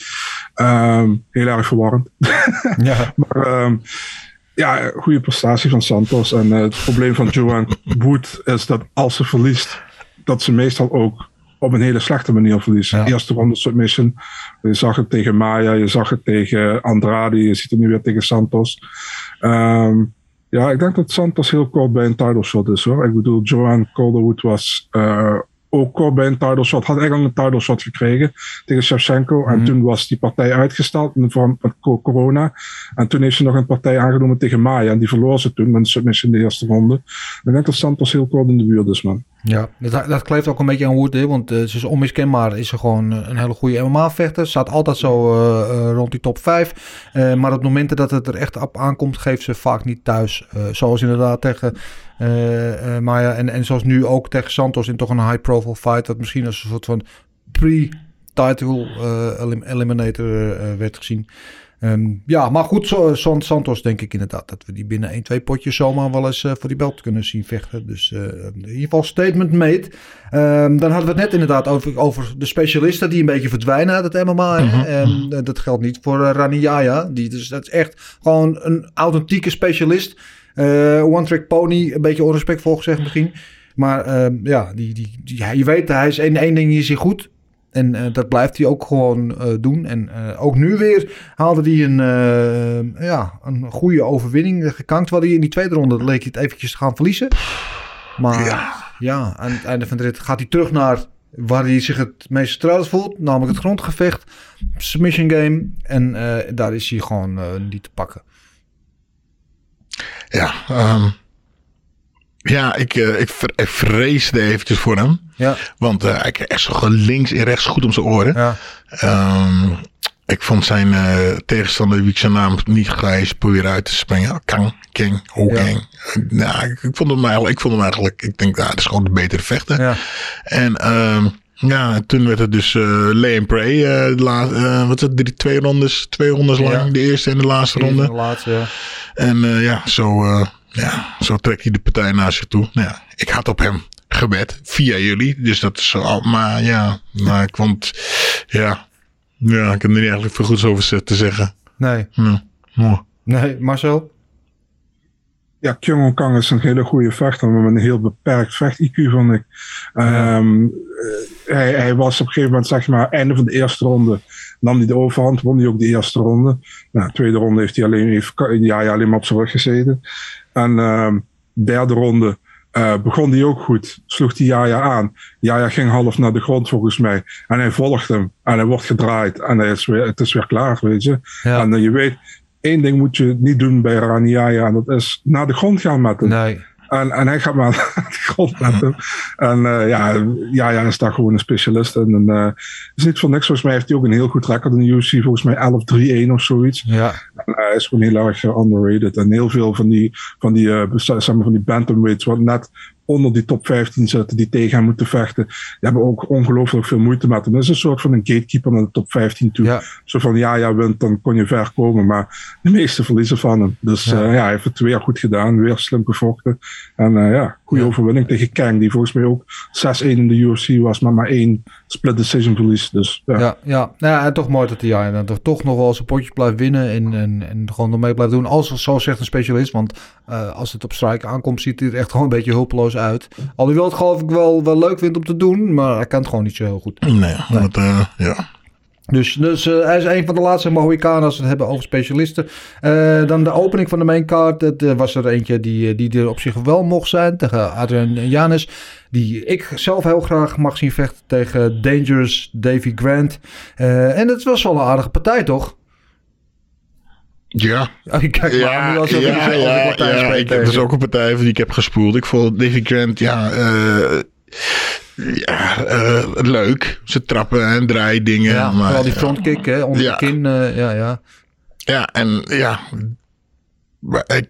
[SPEAKER 3] Ehm, heel erg verwarrend.
[SPEAKER 1] Ja.
[SPEAKER 3] Maar ehm, ja, goede prestatie van Santos. En eh, het probleem van Joanne Wood is dat als ze verliest, dat ze meestal ook op een hele slechte manier verliest.
[SPEAKER 1] Ja.
[SPEAKER 3] Eerste ronde submission. Je zag het tegen Maya, je zag het tegen Andrade, je ziet het nu weer tegen Santos. Ehm, ja, ik denk dat Santos heel kort bij een title shot is hoor. Ik bedoel, Joanne Calderwood was eh, ook kort bij een title shot. Had eigenlijk een title shot gekregen tegen Shevchenko. En
[SPEAKER 1] Mhm.
[SPEAKER 3] toen was die partij uitgesteld in verband met co- corona. En toen heeft ze nog een partij aangenomen tegen Maya. En die verloor ze toen met een submission in de eerste ronde. Ik denk dat Santos heel kort in de buurt is, man.
[SPEAKER 1] Ja, dat, dat kleeft ook een beetje aan Wood, hè, want eh, ze is onmiskenbaar. Is ze gewoon eh, een hele goede MMA-vechter. Staat altijd zo eh, rond die top 5. Eh, maar op momenten dat het er echt op aankomt, geeft ze vaak niet thuis. Zoals inderdaad tegen Maya en, en zoals nu ook tegen Santos in toch een high-profile fight. Dat misschien als een soort van pre-title elim- eliminator werd gezien. Ehm, ja, maar goed, zo, San- Santos denk ik inderdaad dat we die binnen 1, 2 potjes zomaar wel eens eh, voor die belt kunnen zien vechten. Dus eh, in ieder geval statement made. Ehm, dan hadden we het net inderdaad over, over de specialisten die een beetje verdwijnen uit het MMA. hè. Ehm, eh, dat geldt niet voor uh, Rani Yaya. Die, dus dat is echt gewoon een authentieke specialist. Eh, one trick pony, een beetje onrespectvol gezegd misschien. Maar ehm, ja, die, die, die, je weet, hij is in één ding is hij goed. En eh, dat blijft hij ook gewoon eh, doen. En eh, ook nu weer haalde hij een, ja, een goede overwinning gekankt. Terwijl hij in die tweede ronde leek hij het eventjes te gaan verliezen. Maar ja. aan het einde van de rit gaat hij terug naar waar hij zich het meest vertrouwd voelt. Namelijk het grondgevecht, submission game. En daar is hij gewoon niet te pakken.
[SPEAKER 2] Ja, ehm, ja ik, eh, ik, ik vreesde eventjes voor hem.
[SPEAKER 1] Ja,
[SPEAKER 2] Want eh, hij kreeg echt zo links en rechts goed om zijn oren.
[SPEAKER 1] ja.
[SPEAKER 2] Ehm, ik vond zijn eh, tegenstander, wie ik zijn naam niet ga eens proberen uit te springen. Kang, King, Ho
[SPEAKER 1] Ja.
[SPEAKER 2] Nou, ik, ik vond hem eigenlijk, ik vond hem eigenlijk, ik denk, nou, dat is gewoon de betere vechter.
[SPEAKER 1] ja.
[SPEAKER 2] En ehm, ja, toen werd het dus eh Lay and Pray. de la- eh, wat is het, drie, twee rondes, twee rondes lang.
[SPEAKER 1] Ja.
[SPEAKER 2] De eerste en de laatste
[SPEAKER 1] De
[SPEAKER 2] ronde.
[SPEAKER 1] laatste, ja.
[SPEAKER 2] En ja, zo, eh, ja, zo trekt hij de partij naar zich toe. Nou ja, ik had op hem gebed via jullie. Dus dat is zo. Maar ja, maar ik vond, ja, ja, ik heb er niet eigenlijk veel goeds over te zeggen.
[SPEAKER 1] Nee,
[SPEAKER 2] Ja, mooi.
[SPEAKER 1] nee, Marcel?
[SPEAKER 3] Ja, Kyung Kang is een hele goede vechter, maar met een heel beperkt vecht-IQ, vond ik. Ehm, eh, hij, hij was op een gegeven moment, zeg maar, einde van de eerste ronde, nam hij de overhand, won hij ook de eerste ronde. Nou, de tweede ronde heeft hij alleen, heeft, ja, ja, alleen maar op zijn rug gezeten. En ehm, derde ronde eh, begon hij ook goed, sloeg hij Jaja aan. Jaja ging half naar de grond volgens mij. En hij volgt hem en hij wordt gedraaid en hij is weer, het is weer klaar, weet je.
[SPEAKER 1] Ja.
[SPEAKER 3] En eh, je weet, één ding moet je niet doen bij Raniaya. En dat is naar de grond gaan met hem.
[SPEAKER 1] Nee.
[SPEAKER 3] En, en hij gaat maar naar de grond met hem. En eh, ja, ja, ja, is daar gewoon een specialist. En, en eh, is niet voor niks. Volgens mij heeft hij ook een heel goed record in de UFC. Volgens mij 11-3-1 of zoiets.
[SPEAKER 1] Ja,
[SPEAKER 3] En hij is gewoon heel erg eh, underrated. En heel veel van die, van die, eh, maar van die bantamweights, wat net onder die top 15 zitten, die tegen hem moeten vechten, die hebben ook ongelooflijk veel moeite met hem. Dat is een soort van een gatekeeper naar de top 15 toe.
[SPEAKER 1] ja.
[SPEAKER 3] Zo van, ja, ja, wint, dan kon je ver komen. Maar de meeste verliezen van hem. Dus
[SPEAKER 1] Ja.
[SPEAKER 3] ja, ja hij heeft het weer goed gedaan. Weer slim gevochten. En eh, ja, goede
[SPEAKER 1] Ja.
[SPEAKER 3] overwinning tegen Kang. Die volgens mij ook 6-1 in de UFC was. Maar maar één split decision verlies. Dus ja.
[SPEAKER 1] Ja, ja. Nou ja, en toch mooi dat hij ja, toch, toch nog wel zijn potjes blijft winnen en, en, en gewoon ermee blijft doen. Als zo zegt een specialist, want eh, als het op strike aankomt, ziet hij er echt gewoon een beetje hulpeloos uit. Alhoewel het geloof ik wel, wel leuk vindt om te doen, maar hij kan het gewoon niet zo heel goed.
[SPEAKER 2] Nee, want, eh, ja.
[SPEAKER 1] Dus, dus eh, hij is een van de laatste Mohikanen als we het hebben over specialisten. Eh, dan de opening van de main card. Dat was er eentje die, die er op zich wel mocht zijn. Tegen Adrian Janis. Die ik zelf heel graag mag zien vechten tegen Dangerous Davy Grant. En het was wel een aardige partij toch?
[SPEAKER 2] Ja.
[SPEAKER 1] Oh, maar nu
[SPEAKER 2] ja,
[SPEAKER 1] dus- als ik
[SPEAKER 2] ja, ja,
[SPEAKER 1] spreek
[SPEAKER 2] ik heb dus ook een partij van die ik heb gespoeld. Ik vond Davy Grant, ja, eh, ja eh, leuk. Ze trappen en draaien dingen.
[SPEAKER 1] Ja,
[SPEAKER 2] maar,
[SPEAKER 1] vooral die
[SPEAKER 2] ja.
[SPEAKER 1] frontkick hè, onder
[SPEAKER 2] Ja.
[SPEAKER 1] de kin. eh, ja, ja.
[SPEAKER 2] Ja, en ja. Maar ik,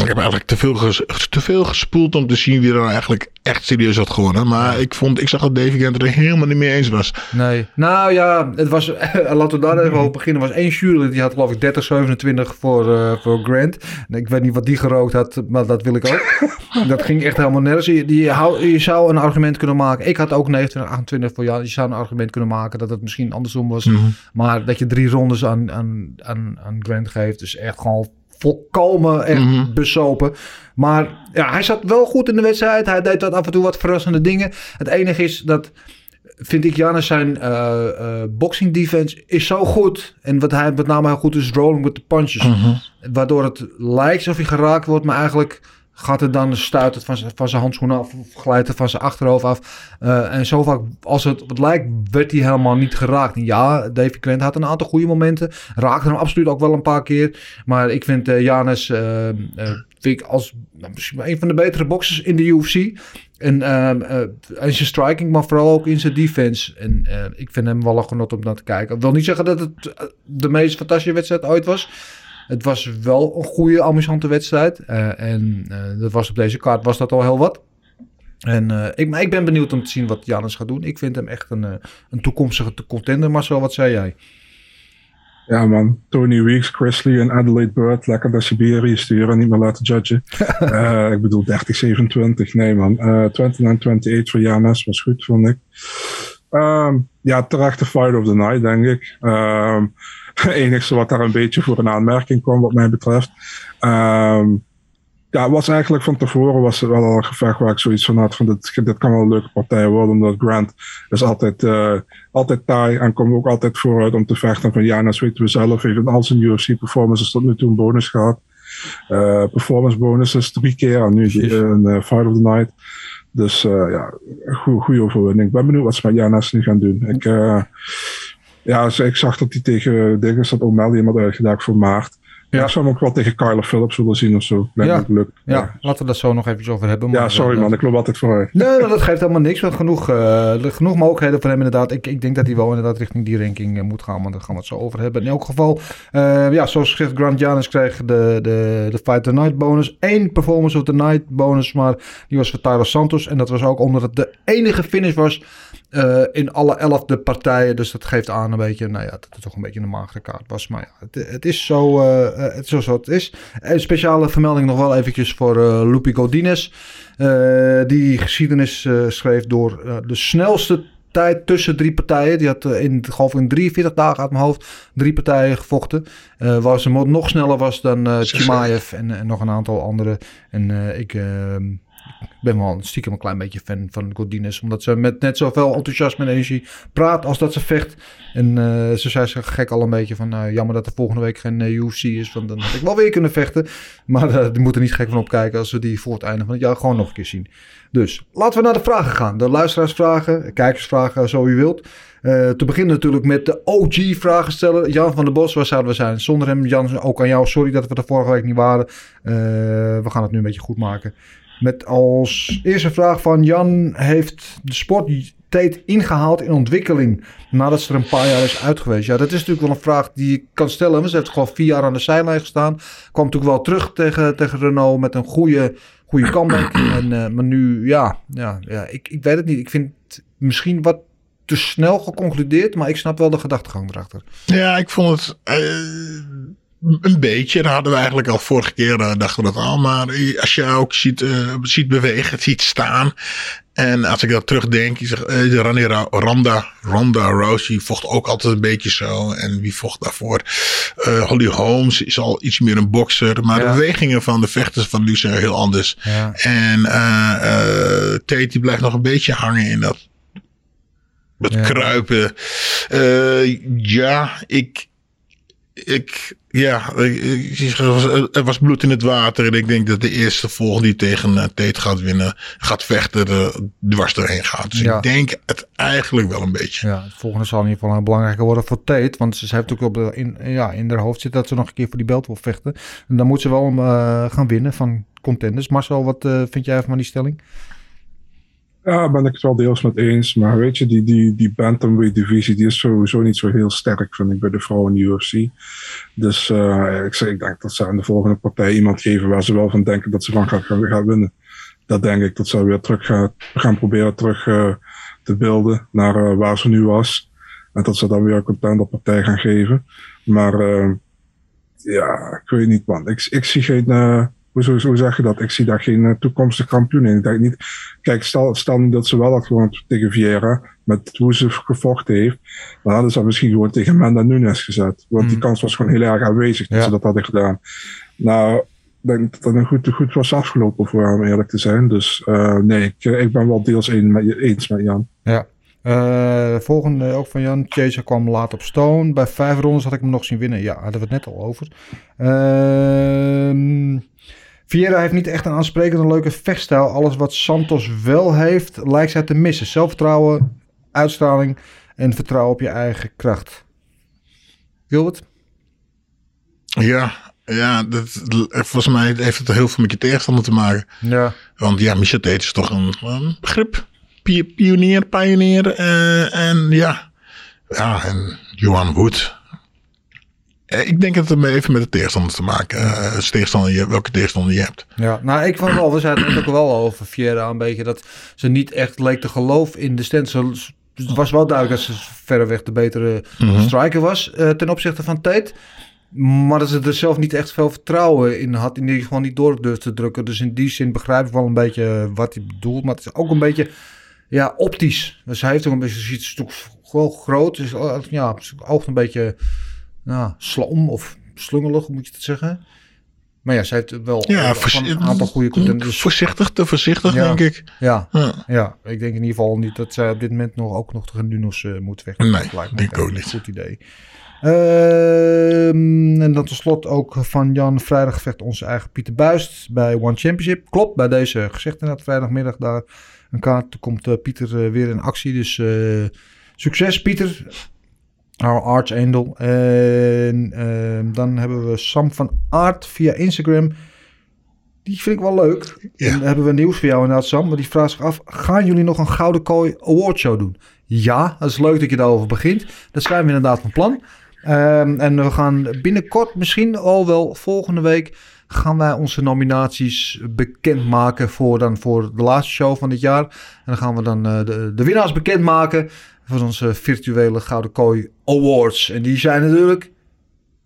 [SPEAKER 2] ik heb eigenlijk te veel, ges- te veel gespoeld om te zien wie er nou eigenlijk echt serieus had gewonnen. Maar ik vond, ik zag dat Davy Grant er helemaal niet mee eens was.
[SPEAKER 1] Nee. Nou ja, het was, laten we daar even over beginnen. Er was één jury, die had geloof ik 30, 27 voor, eh, voor Grant. En Ik weet niet wat die gerookt had, maar dat wil ik ook. dat ging echt helemaal nergens. Je, die, je zou een argument kunnen maken. Ik had ook 29, 28 voor jou. Je zou een argument kunnen maken dat het misschien andersom was.
[SPEAKER 2] Mhm.
[SPEAKER 1] Maar dat je drie rondes aan, aan, aan, aan Grant geeft, is echt gewoon volkomen echt
[SPEAKER 2] Mhm.
[SPEAKER 1] besopen. Maar ja, hij zat wel goed in de wedstrijd. Hij deed wat af en toe wat verrassende dingen. Het enige is dat vind ik Jannes zijn eh, eh, boxing defense is zo goed. En wat hij met name heel goed is rolling with the punches. Waardoor het lijkt alsof hij geraakt wordt, maar eigenlijk gaat het dan stuit het van zijn, van zijn handschoen af of glijdt het van zijn achterhoofd af. Eh, en zo vaak als het, het lijkt werd hij helemaal niet geraakt. Ja, Davy Quent had een aantal goede momenten. Raakte hem absoluut ook wel een paar keer. Maar ik vind eh, vind ik als nou, misschien een van de betere boxers in de UFC. En ehm, eh, in zijn striking, maar vooral ook in zijn defense. En ik vind hem wel een genot om naar te kijken. Ik wil niet zeggen dat het de meest fantastische wedstrijd ooit was. Het was wel een goede, amusante wedstrijd. Eh, en eh, dat was op deze kaart was dat al heel wat. En eh, ik, maar ik ben benieuwd om te zien wat Janus gaat doen. Ik vind hem echt een, een toekomstige contender. Marcel, wat zei jij?
[SPEAKER 3] Ja man, Tony Weeks, Chrisley en Adelaide Bird, lekker naar Siberië sturen, niet meer laten judgen. Ik bedoel 30, 27, nee man. Eh 29, voor Janas was goed, vond ik. Ehm, ja, terechte fight of the night, denk ik. Het enigste wat daar een beetje voor een aanmerking kwam, wat mij betreft. Ehm ja, was eigenlijk van tevoren was het wel al een gevecht waar ik zoiets van had van dit, dit kan wel een leuke partij worden, omdat Grant is altijd, eh, altijd taai en komt ook altijd vooruit om te vechten. Van Janas weten we zelf, heeft in al zijn UFC performances tot nu toe een bonus gehad. Eh, performance bonuses drie keer en nu een eh, Fight of the Night. Dus ja, goede, overwinning. Ik ben benieuwd wat ze met Janas nu gaan doen. Ik, ja, dus ik zag dat hij tegen dingen dat O'Malley iemand uitgedaagd voor maart. Ja. Ik zou hem ook wel tegen Kyler Phillips willen zien of zo. Lijkt
[SPEAKER 1] Ja.
[SPEAKER 3] leuk.
[SPEAKER 1] Ja, laten we dat zo nog even over hebben.
[SPEAKER 3] Ja, sorry
[SPEAKER 1] eh,
[SPEAKER 3] man, ik loop altijd vooruit.
[SPEAKER 1] Nee, dat geeft helemaal niks. Want genoeg, eh, genoeg mogelijkheden voor hem inderdaad. Ik, ik denk dat hij wel inderdaad richting die ranking eh, moet gaan. Maar daar gaan we het zo over hebben. In elk geval, eh, ja, zoals gezegd, Grant Janis kreeg de, de, de Fight the Night bonus. Eén Performance of the Night bonus. Maar die was voor Tyler Santos. En dat was ook omdat het de enige finish was eh, in alle elfde partijen. Dus dat geeft aan een beetje, nou ja, dat het toch een beetje een magere kaart was. Maar ja, het, het is zo, eh, eh, het is zo zoals het is. Een speciale vermelding nog wel eventjes voor eh Lupi Godinez. Eh, die geschiedenis schreef door de snelste tijd tussen drie partijen. Die had in, geloof in 43 dagen uit mijn hoofd drie partijen gevochten. Eh waar ze nog sneller was dan eh Chimaev en, en nog een aantal andere. En ik... ben wel stiekem een klein beetje fan van Godinez. Omdat ze met net zoveel enthousiasme en energie praat als dat ze vecht. En eh, ze zei ze gek al een beetje van... nou, jammer dat er volgende week geen eh, UFC is. Want dan had ik wel weer kunnen vechten. Maar die moeten er niet gek van opkijken... als we die voor het einde van het jaar gewoon nog een keer zien. Dus laten we naar de vragen gaan. De luisteraarsvragen, kijkersvragen, zo u wilt. Te beginnen natuurlijk met de OG-vragensteller. Jan van der Bos, waar zouden we zijn? Zonder hem, Jan, ook aan jou. Sorry dat we er vorige week niet waren. We gaan het nu een beetje goed maken. Met als eerste vraag van Jan: Heeft de sport Tate ingehaald in ontwikkeling nadat ze er een paar jaar is uit geweest? Ja, dat is natuurlijk wel een vraag die je kan stellen. Want ze heeft gewoon vier jaar aan de zijlijn gestaan. Kwam natuurlijk wel terug tegen, tegen Renault met een goede, goede comeback. en, uh, maar nu, ja, ja, ja ik, ik weet het niet. Ik vind het misschien wat te snel geconcludeerd, maar ik snap wel de gedachtegang erachter.
[SPEAKER 2] Ja, ik vond het. Uh... Een beetje, dat hadden we eigenlijk al vorige keer, uh, dachten we dat al. Maar als je ook ziet, uh, ziet bewegen, ziet staan. En als ik dat terugdenk, je zegt, uh, Ronda, Ronda, Ronda Rousey vocht ook altijd een beetje zo. En wie vocht daarvoor? Uh, Holly Holmes is al iets meer een bokser. Maar ja. de bewegingen van de vechters van nu zijn heel anders.
[SPEAKER 1] Ja.
[SPEAKER 2] En uh, Tate die blijft nog een beetje hangen in dat, ja. kruipen. ja, ik ik, Ja, er was- bloed in het water. En ik denk dat de eerste volgende die tegen uh, Tate gaat winnen, gaat vechten, er dwars doorheen gaat. Dus
[SPEAKER 1] Ja.
[SPEAKER 2] ik denk het eigenlijk wel een beetje.
[SPEAKER 1] Ja, het volgende zal in ieder geval belangrijker worden voor Tate. Want ze, heeft ook op de, in, ja, in haar hoofd zitten dat ze nog een keer voor die belt wil vechten. En dan moet ze wel eh, gaan winnen van contenders. Marcel, wat eh, vind jij van die stelling?
[SPEAKER 3] Ja, ben ik het wel deels met eens. Maar weet je, die, die, die bantamweight divisie die is sowieso niet zo heel sterk, vind ik, bij de vrouwen in de UFC. Dus eh, ik, ik denk dat ze aan de volgende partij iemand geven waar ze wel van denken dat ze van gaan, gaan, winnen. Dat denk ik, dat ze weer terug gaan, gaan proberen terug eh, te beelden naar eh, waar ze nu was. En dat ze dan weer een contenderpartij gaan geven. Maar ja, ik weet niet man. Ik, ik zie geen... hoe, hoe, zeg je dat? Ik zie daar geen eh, toekomstige kampioen in. Ik denk niet... Kijk, stel, stel nu dat ze wel had gewonnen tegen Vieira, met hoe ze gevochten heeft, dan hadden ze haar misschien gewoon tegen Amanda Nunes gezet. Want die
[SPEAKER 1] Mm.
[SPEAKER 3] kans was gewoon heel erg aanwezig dat
[SPEAKER 1] Ja.
[SPEAKER 3] ze dat hadden gedaan. Nou, ik denk dat het een goed, goed was afgelopen voor om eerlijk te zijn. Dus eh, nee, ik, eh, ik ben wel deels een met, eens met Jan.
[SPEAKER 1] Ja. Volgende ook van Jan. Chaser kwam laat op Stone. Bij vijf rondes had ik hem nog zien winnen. Ja, hadden we het net al over. Ehm Vieira heeft niet echt een aansprekende leuke vechtstijl. Alles wat Santos wel heeft, lijkt zij te missen. Zelfvertrouwen, uitstraling en vertrouwen op je eigen kracht. Gilbert?
[SPEAKER 2] Ja, ja dat, volgens mij heeft het heel veel met je tegenstander te maken.
[SPEAKER 1] Ja.
[SPEAKER 2] Want ja, Michel Tate is toch een, een begrip. Pi- Pionier, pionier. eh, en ja, ja, en Johan Wood. Eh, Ik denk dat het even met de tegenstander te maken als tegenstander je, welke tegenstander je hebt.
[SPEAKER 1] Ja, nou ik vond wel, we zeiden het ook wel over Vieira een beetje, dat ze niet echt leek te geloven in de stand. Ze, het was wel duidelijk dat ze verreweg de betere
[SPEAKER 2] Mhm.
[SPEAKER 1] striker was eh, ten opzichte van Tate. Maar dat ze er zelf niet echt veel vertrouwen in had. In die gewoon niet door durfde te drukken. Dus in die zin begrijp ik wel een beetje wat hij bedoelt. Maar het is ook een beetje ja, optisch. Dus hij heeft ook een beetje, ziet het wel groot. Dus ja, het oogt een beetje ja, slom of slungelig, moet je het zeggen. Maar ja, zij heeft wel
[SPEAKER 2] Ja,
[SPEAKER 1] een aantal goede contenders.
[SPEAKER 2] Voorzichtig, te voorzichtig
[SPEAKER 1] Ja.
[SPEAKER 2] denk ik.
[SPEAKER 1] Ja,
[SPEAKER 2] Ja.
[SPEAKER 1] ja, ik denk in ieder geval niet dat zij op dit moment nog ook nog tegen Nunos eh moet vechten.
[SPEAKER 2] Nee,
[SPEAKER 1] Dat lijkt
[SPEAKER 2] denk ik ook niet.
[SPEAKER 1] Goed idee. Ehm, en dan tot slot ook van Jan. Vrijdag vecht onze eigen Pieter Buist bij One Championship. Klopt, bij deze gezegd inderdaad. Vrijdagmiddag daar een kaart. Toen komt eh, Pieter eh, weer in actie. Dus eh, succes Pieter. Our Archangel. En ehm, dan hebben we Sam van Aert via Instagram. Die vind ik wel leuk.
[SPEAKER 2] Ja.
[SPEAKER 1] En dan hebben we nieuws voor jou inderdaad, Sam. Maar die vraagt zich af, gaan jullie nog een Gouden Kooi Awardshow doen? Ja, dat is leuk dat je daarover begint. Dat zijn we inderdaad van plan. Ehm, en we gaan binnenkort, misschien al wel volgende week, gaan wij onze nominaties bekendmaken voor, dan voor de laatste show van dit jaar. En dan gaan we dan eh, de, de winnaars bekendmaken voor onze virtuele Gouden Kooi Awards. En die zijn natuurlijk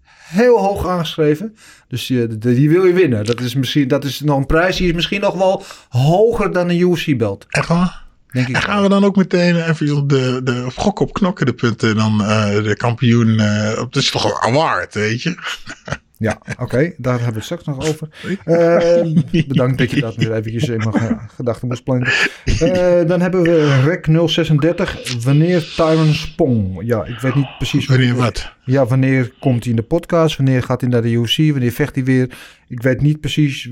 [SPEAKER 1] heel hoog aangeschreven. Dus die, die, wil je winnen. Dat is, misschien, dat is nog een prijs die is misschien nog wel hoger dan een UFC-belt.
[SPEAKER 2] Echt waar?
[SPEAKER 1] Denk ik.
[SPEAKER 2] En gaan we dan ook meteen even op de, de op gok op knokken de punten dan eh, de kampioen. eh, op dat is toch een award, weet je?
[SPEAKER 1] Ja, oké. daar hebben we het straks nog over. Eh, bedankt dat je dat weer eventjes in mijn ge- gedachten moest planten. Eh, dan hebben we Rec 036. Wanneer Tyron Spong? Ja, ik weet niet precies.
[SPEAKER 2] Wanneer wat?
[SPEAKER 1] Ja, wanneer komt hij in de podcast? Wanneer gaat hij naar de UFC? Wanneer vecht hij weer? Ik weet niet precies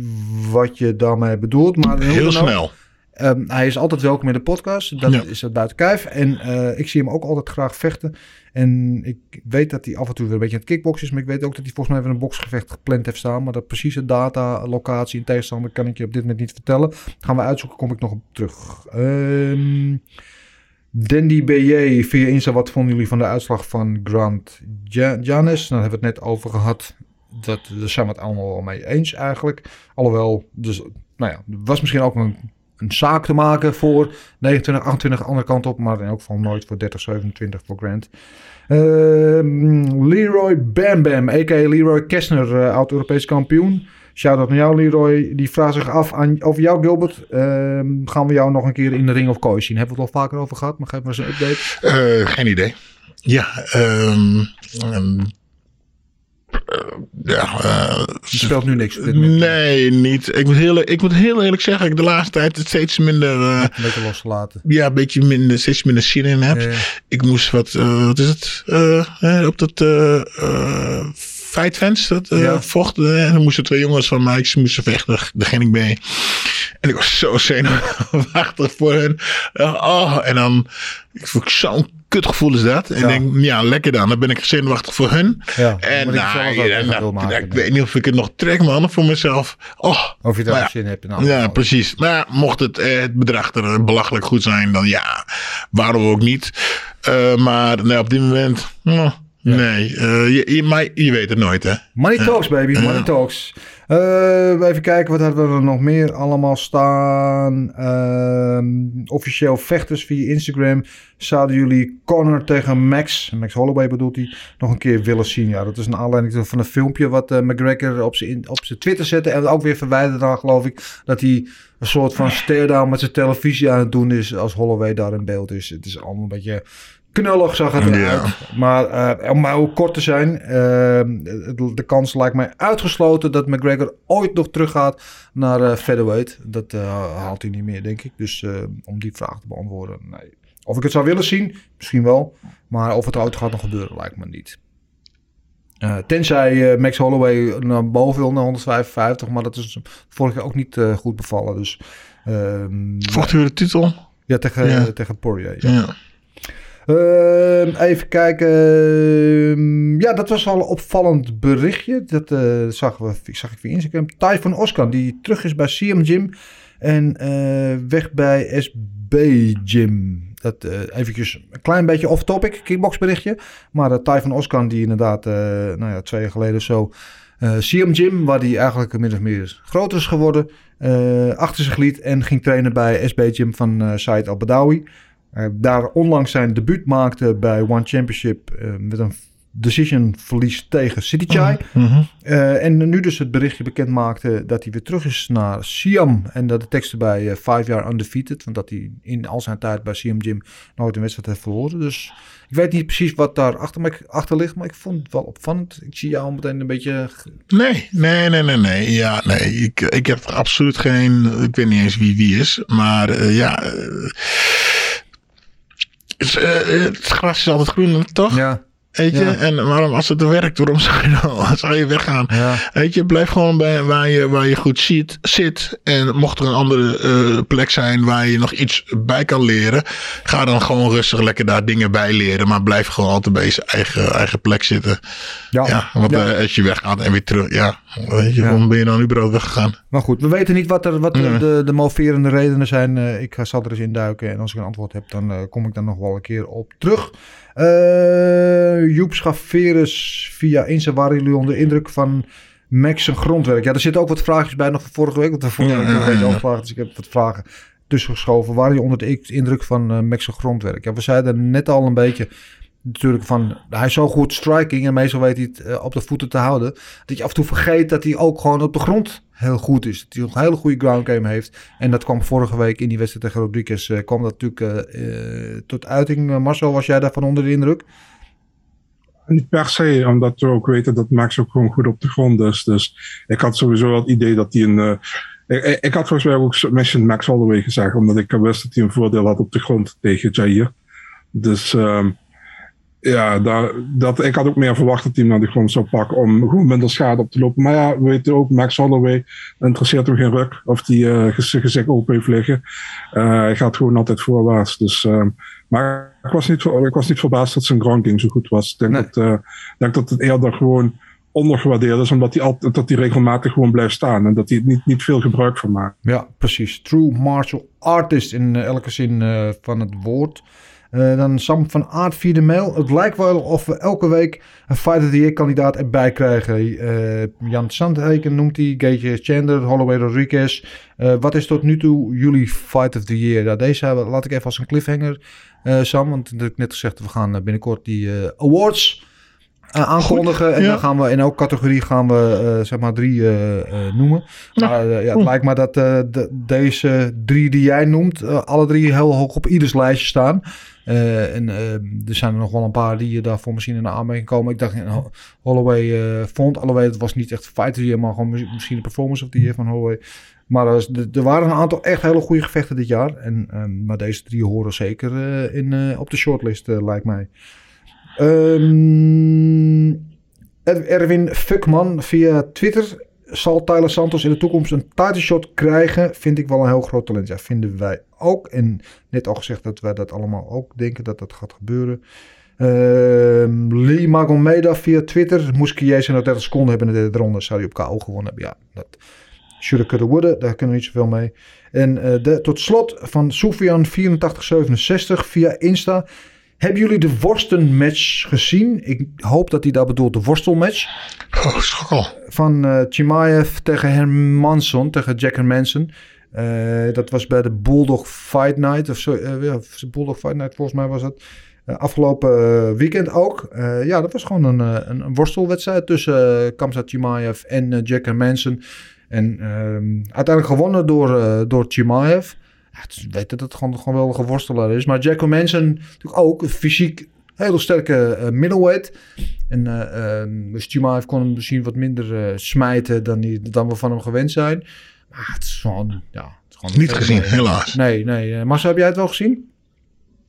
[SPEAKER 1] wat je daarmee bedoelt. Maar
[SPEAKER 2] Heel
[SPEAKER 1] ook, Ehm, hij is altijd welkom in de podcast. Dat
[SPEAKER 2] Ja.
[SPEAKER 1] is het buiten kijf. En eh, ik zie hem ook altijd graag vechten. En ik weet dat hij af en toe weer een beetje aan het kickboksen is. Maar ik weet ook dat hij volgens mij weer een boksgevecht gepland heeft staan. Maar dat precieze data, locatie en tegenstander kan ik je op dit moment niet vertellen. gaan we uitzoeken, kom ik nog op terug. Ehm Dandy BJ via Insta. Wat vonden jullie van de uitslag van Grant Ja- Janis? Nou, daar hebben we het net over gehad. Dat, daar zijn we het allemaal wel mee eens eigenlijk. Alhoewel, dus, nou ja, was misschien ook een, zaak te maken voor 29, 28 de andere kant op. Maar in elk geval nooit voor 30, 27 voor Grant. Ehm, Leroy Bam Bam, a.k.a. Leroy Kessner, eh, oud-Europees kampioen. Shout-out naar jou, Leroy. Die vraagt zich af aan, over jou, Gilbert. Ehm, gaan we jou nog een keer in de ring of kooi zien? Hebben we het al vaker over gehad, maar geef maar eens een update.
[SPEAKER 2] Eh, geen idee. Ja, eh, ja, eh,
[SPEAKER 1] Je speelt nu niks.
[SPEAKER 2] nee, niet. Ik moet, heel, ik moet heel eerlijk zeggen, ik de laatste tijd het steeds minder, eh,
[SPEAKER 1] Een beetje losgelaten.
[SPEAKER 2] ja, een beetje minder, steeds minder zin in heb.
[SPEAKER 1] Ja.
[SPEAKER 2] Ik moest wat, eh, wat is het, eh, eh, op dat eh, eh, Fans, dat eh,
[SPEAKER 1] Ja.
[SPEAKER 2] vochten. En dan moesten twee jongens van mij, ze moesten vechten. Daar ging ik mee. En ik was zo zenuwachtig voor hen. Eh, oh, en dan, ik voel zo'n kutgevoel is dat. En
[SPEAKER 1] Ja.
[SPEAKER 2] ik denk, ja, lekker dan. Dan ben ik zenuwachtig voor hun.
[SPEAKER 1] Ja,
[SPEAKER 2] En
[SPEAKER 1] ik
[SPEAKER 2] nou,
[SPEAKER 1] ook
[SPEAKER 2] ja, nou,
[SPEAKER 1] wil maken,
[SPEAKER 2] ik weet niet of ik het nog trek, man, voor mezelf. Oh,
[SPEAKER 1] Of je daar zin hebt alles.
[SPEAKER 2] ja, precies. Maar mocht het, eh, het bedrag er eh, belachelijk goed zijn, dan ja, waarom ook niet. Eh, maar nee, op dit moment, nou, nee. eh, je, je, maar je weet het nooit, hè.
[SPEAKER 1] Money talks, baby. Money talks. Eh, even kijken, wat hadden we er nog meer allemaal staan? Ehm, officieel vechters via Instagram. Zouden jullie Connor tegen Max, Max Holloway bedoelt hij, nog een keer willen zien? Ja, dat is een aanleiding van een filmpje wat eh, McGregor op zijn in- op zijn Twitter zette. En ook weer verwijderd dan, geloof ik, dat hij een soort van stare-down met zijn televisie aan het doen is als Holloway daar in beeld is. Het is allemaal een beetje knullig zag het eruit. Maar eh, om maar ook kort te zijn, eh, de, kans lijkt mij uitgesloten dat McGregor ooit nog teruggaat naar eh featherweight. Dat eh, haalt hij niet meer, denk ik. Dus om die vraag te beantwoorden, nee. Of ik het zou willen zien, misschien wel. Maar of het ooit gaat nog gebeuren, lijkt me niet. Tenzij Max Holloway naar boven wil, naar 155. Maar dat is vorig jaar ook niet goed bevallen. Dus, ehm,
[SPEAKER 2] Vocht u de titel?
[SPEAKER 1] ja, tegen,
[SPEAKER 2] Ja.
[SPEAKER 1] tegen Poirier. ja.
[SPEAKER 2] Ja.
[SPEAKER 1] Ehm, even kijken. Ehm, ja, dat was al een opvallend berichtje. Dat eh, zag, we, zag ik via Instagram. Typhon Oskan, die terug is bij CM Gym. En eh, weg bij SB Gym. Dat eh eventjes een klein beetje off-topic, kickboxberichtje. Maar uh, Typhon Oskan, die inderdaad nou ja, twee jaar geleden zo... CM Gym, waar hij eigenlijk min of meer groter is geworden... achter zich liet en ging trainen bij SB Gym van Said Al-Badawi. Uh, daar onlangs zijn debuut maakte bij One Championship uh, met een decision verlies tegen City Chai.
[SPEAKER 2] Mhm.
[SPEAKER 1] Uh, en nu dus het berichtje bekend maakte dat hij weer terug is naar Siam. En dat de tekst erbij uh, vijf jaar undefeated. Want dat hij in al zijn tijd bij Siam Gym nooit een wedstrijd heeft verloren. Dus ik weet niet precies wat daar achter, achter ligt. Maar ik vond het wel opvallend. Ik zie jou meteen een beetje...
[SPEAKER 2] Nee, nee, nee, nee, nee. Ja, nee. Ik, ik heb absoluut geen... Ik weet niet eens wie wie is. Maar uh, ja... Het, het gras is altijd groen, toch?
[SPEAKER 1] Ja.
[SPEAKER 2] Weet je,
[SPEAKER 1] Ja.
[SPEAKER 2] en waarom, als het werkt, waarom zou je dan zou je weggaan?
[SPEAKER 1] Ja.
[SPEAKER 2] Weet je, blijf gewoon bij waar je, waar je goed ziet, zit. En mocht er een andere uh, plek zijn waar je nog iets bij kan leren, ga dan gewoon rustig lekker daar dingen bij leren. Maar blijf gewoon altijd bij je eigen, eigen plek zitten.
[SPEAKER 1] Ja,
[SPEAKER 2] ja want. Uh, als je weggaat en weer terug, ja, weet je, waarom ben je dan überhaupt weggegaan?
[SPEAKER 1] Maar goed, we weten niet wat, er, wat
[SPEAKER 2] Nee.
[SPEAKER 1] de, de moverende redenen zijn. Eh, ik ga- zal er eens induiken. En als ik een antwoord heb, dan eh, kom ik daar nog wel een keer op terug. Eh Joep Schaveres via Insta. Waren jullie onder de indruk van Max zijn grondwerk? Ja, er zitten ook wat vraagjes bij nog van vorige week. Want de vorige week
[SPEAKER 2] ja,
[SPEAKER 1] een beetje
[SPEAKER 2] ja.
[SPEAKER 1] Dus ik heb wat vragen tussengeschoven. Waren jullie onder de indruk van eh, Max zijn grondwerk? Ja, we zeiden net al een beetje... Natuurlijk van, hij is zo goed striking en meestal weet hij het eh, op de voeten te houden. Dat je af en toe vergeet dat hij ook gewoon op de grond heel goed is. Dat hij een hele goede ground game heeft. En dat kwam vorige week in die wedstrijd tegen Rodriguez. eh, kwam dat natuurlijk eh, tot uiting. Marcel, was jij daarvan onder de indruk?
[SPEAKER 3] Niet per se, omdat we ook weten dat Max ook gewoon goed op de grond is. Dus ik had sowieso wel het idee dat hij een. ik, ik had volgens mij ook submission Max Holloway gezegd, omdat ik wist dat hij een voordeel had op de grond tegen Jair. Dus ehm, ja, daar, dat, ik had ook meer verwacht dat hij hem naar de grond zou pakken om gewoon minder schade op te lopen. Maar ja, we weten ook, Max Holloway interesseert hem geen ruk of die eh gezicht open heeft liggen. Eh, hij gaat gewoon altijd voorwaarts. Dus, ehm, maar ik was, niet, ik was niet verbaasd dat zijn ground game zo goed was. Ik denk,
[SPEAKER 1] Nee.
[SPEAKER 3] dat, eh, denk dat het eerder gewoon ondergewaardeerd is, omdat hij, altijd, dat hij regelmatig gewoon blijft staan en dat hij er niet, niet veel gebruik van maakt.
[SPEAKER 1] Ja, precies. True martial artist in elke zin van het woord. Eh, dan Sam van Aert via de mail. Het lijkt wel of we elke week een Fight of the Year kandidaat erbij krijgen. Eh, Jan Sandheken noemt hij, Gage Chandler, Holloway Rodriguez. Eh, wat is tot nu toe jullie Fight of the Year? Ja, deze hebben- laat ik even als een cliffhanger, Sam. Want dat heb ik net gezegd, we gaan binnenkort die awards aankondigen. en
[SPEAKER 2] ja.
[SPEAKER 1] dan gaan we in elke categorie gaan we zeg maar drie noemen. Maar eh, ja, het lijkt me dat de- deze drie die jij noemt, alle drie heel hoog op ieders lijstje staan. Eh, en eh, er zijn er nog wel een paar die daarvoor misschien in de aanmerking komen. Ik dacht, eh, Holloway eh, vond, alhoewel het was niet echt fighter maar gewoon misschien de performance of year van Holloway. Maar er, waren een aantal echt hele goede gevechten dit jaar. En, ehm, maar deze drie horen zeker eh, in, eh, op de shortlist, eh, lijkt mij. Ehm, Er- Erwin Fuckman via Twitter. Zal Tyler Santos in de toekomst een title shot krijgen? Vind ik wel een heel groot talent. Ja, vinden wij ook. En net al gezegd dat wij dat allemaal ook denken dat dat gaat gebeuren. Ehm, Lee Magomeda via Twitter. Moest Kiese nog 30 seconden hebben in de derde ronde. Zou hij op KO gewonnen hebben. Ja, dat shoulda, coulda, woulda. Daar kunnen we niet zoveel mee. En eh, de, tot slot van Sofian8467 via Insta. Hebben jullie de worstenmatch gezien? Ik hoop dat hij daar bedoelt de worstelmatch.
[SPEAKER 2] Oh, schokkel.
[SPEAKER 1] Van eh Chimaev tegen Hermansson, tegen Jack Hermanson. Eh, dat was bij de Bulldog Fight Night. Of zo, ja, Bulldog Fight Night volgens mij was dat. Afgelopen weekend ook. Ja, dat was gewoon een, een, een worstelwedstrijd tussen uh, Kamzat Chimaev en Jack Hermanson. En ehm, uiteindelijk gewonnen door, door Chimaev. Het is- weet dat het gewoon, gewoon wel een geworstelaar is. Maar Jack Hermanson natuurlijk ook fysiek hele sterke eh, middleweight. En eh ehm, dus Chimaev kon hem misschien wat minder eh, smijten dan, die, dan we van hem gewend zijn. Maar het is gewoon... Ja, het is gewoon
[SPEAKER 2] Niet gezien, helaas.
[SPEAKER 1] Nee, nee. Marcel, heb jij het wel gezien?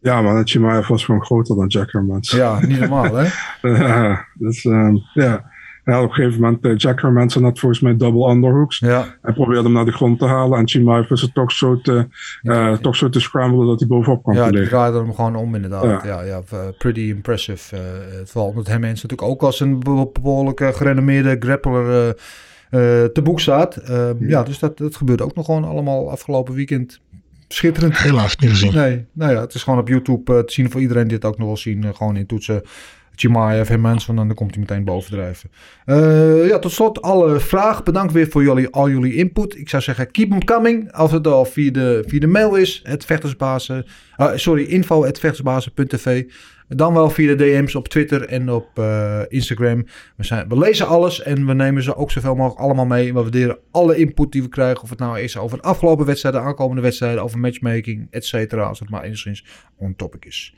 [SPEAKER 3] Ja, maar Chimaev was gewoon groter dan Jack Hermanson.
[SPEAKER 1] Ja, niet normaal, hè?
[SPEAKER 3] ja, dus ehm, ja. Ja, op een gegeven moment, eh, Jack Hermanson had volgens mij double underhooks.
[SPEAKER 1] Ja.
[SPEAKER 3] Hij probeerde hem naar de grond te halen. En was het toch zo te, eh, toch zo te scramblen dat hij bovenop kwam
[SPEAKER 1] Ja,
[SPEAKER 3] te
[SPEAKER 1] die
[SPEAKER 3] liggen.
[SPEAKER 1] draaide hem gewoon om inderdaad. Ja,
[SPEAKER 3] Ja.
[SPEAKER 1] ja, eh, pretty impressive. eh, het vooral omdat hem mensen natuurlijk ook als een be- behoorlijk eh, gerenommeerde grappler eh, eh, te boek staat. Eh, ja, dus dat, dat gebeurde ook nog gewoon allemaal afgelopen weekend. Schitterend.
[SPEAKER 2] Helaas niet gezien.
[SPEAKER 1] Nee, nou ja, het is gewoon op YouTube te zien voor iedereen die het ook nog wil zien. gewoon in toetsen. Chimaev en mensen, dan komt hij meteen bovendrijven. Eh ja, tot slot alle vragen. Bedankt weer voor jullie, al jullie input. Ik zou zeggen, keep them coming. Als het al via de, via de mail is, het vechtersbazen, eh, sorry, info. Dan wel via de DM's op Twitter en op eh, Instagram. We, zijn, we lezen alles en we nemen ze ook zoveel mogelijk allemaal mee. We waarderen alle input die we krijgen. Of het nou is over de afgelopen wedstrijden, aankomende wedstrijden, over matchmaking, et cetera. Als het maar enigszins on topic is.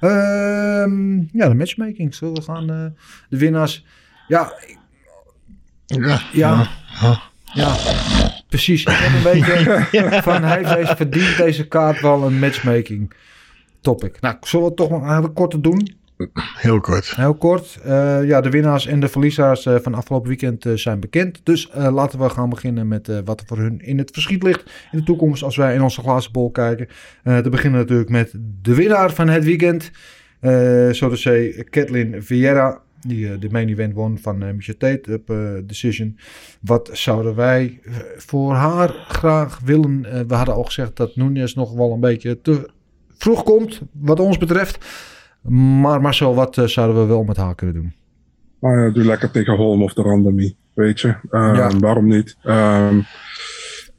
[SPEAKER 1] Ehm, ja, de matchmaking. Zullen we gaan eh, de winnaars... Ja,
[SPEAKER 2] Ja.
[SPEAKER 1] ja,
[SPEAKER 2] ja.
[SPEAKER 1] ja, precies. Ik heb een beetje van, hij heeft verdient deze kaart wel een matchmaking topic. Nou, zullen we het toch een hele korte doen?
[SPEAKER 2] Heel kort.
[SPEAKER 1] Heel kort. Eh, ja, de winnaars en de verliezers eh, van afgelopen weekend eh, zijn bekend. Dus laten we gaan beginnen met wat er voor hun in het verschiet ligt in de toekomst als wij in onze glazen bol kijken. Te beginnen natuurlijk met de winnaar van het weekend. Zo te zeggen, Kathleen Vieira. Die de main event won van uh, Misha Tate op decision. Wat zouden wij voor haar graag willen? We hadden al gezegd dat Nunes nog wel een beetje te vroeg komt, wat ons betreft. Maar Marcel, wat eh, zouden we wel met haar kunnen doen?
[SPEAKER 3] Ja, doe lekker tegen Holm of de Randomie, weet je. Ehm,
[SPEAKER 1] Ja.
[SPEAKER 3] Waarom niet? Ehm,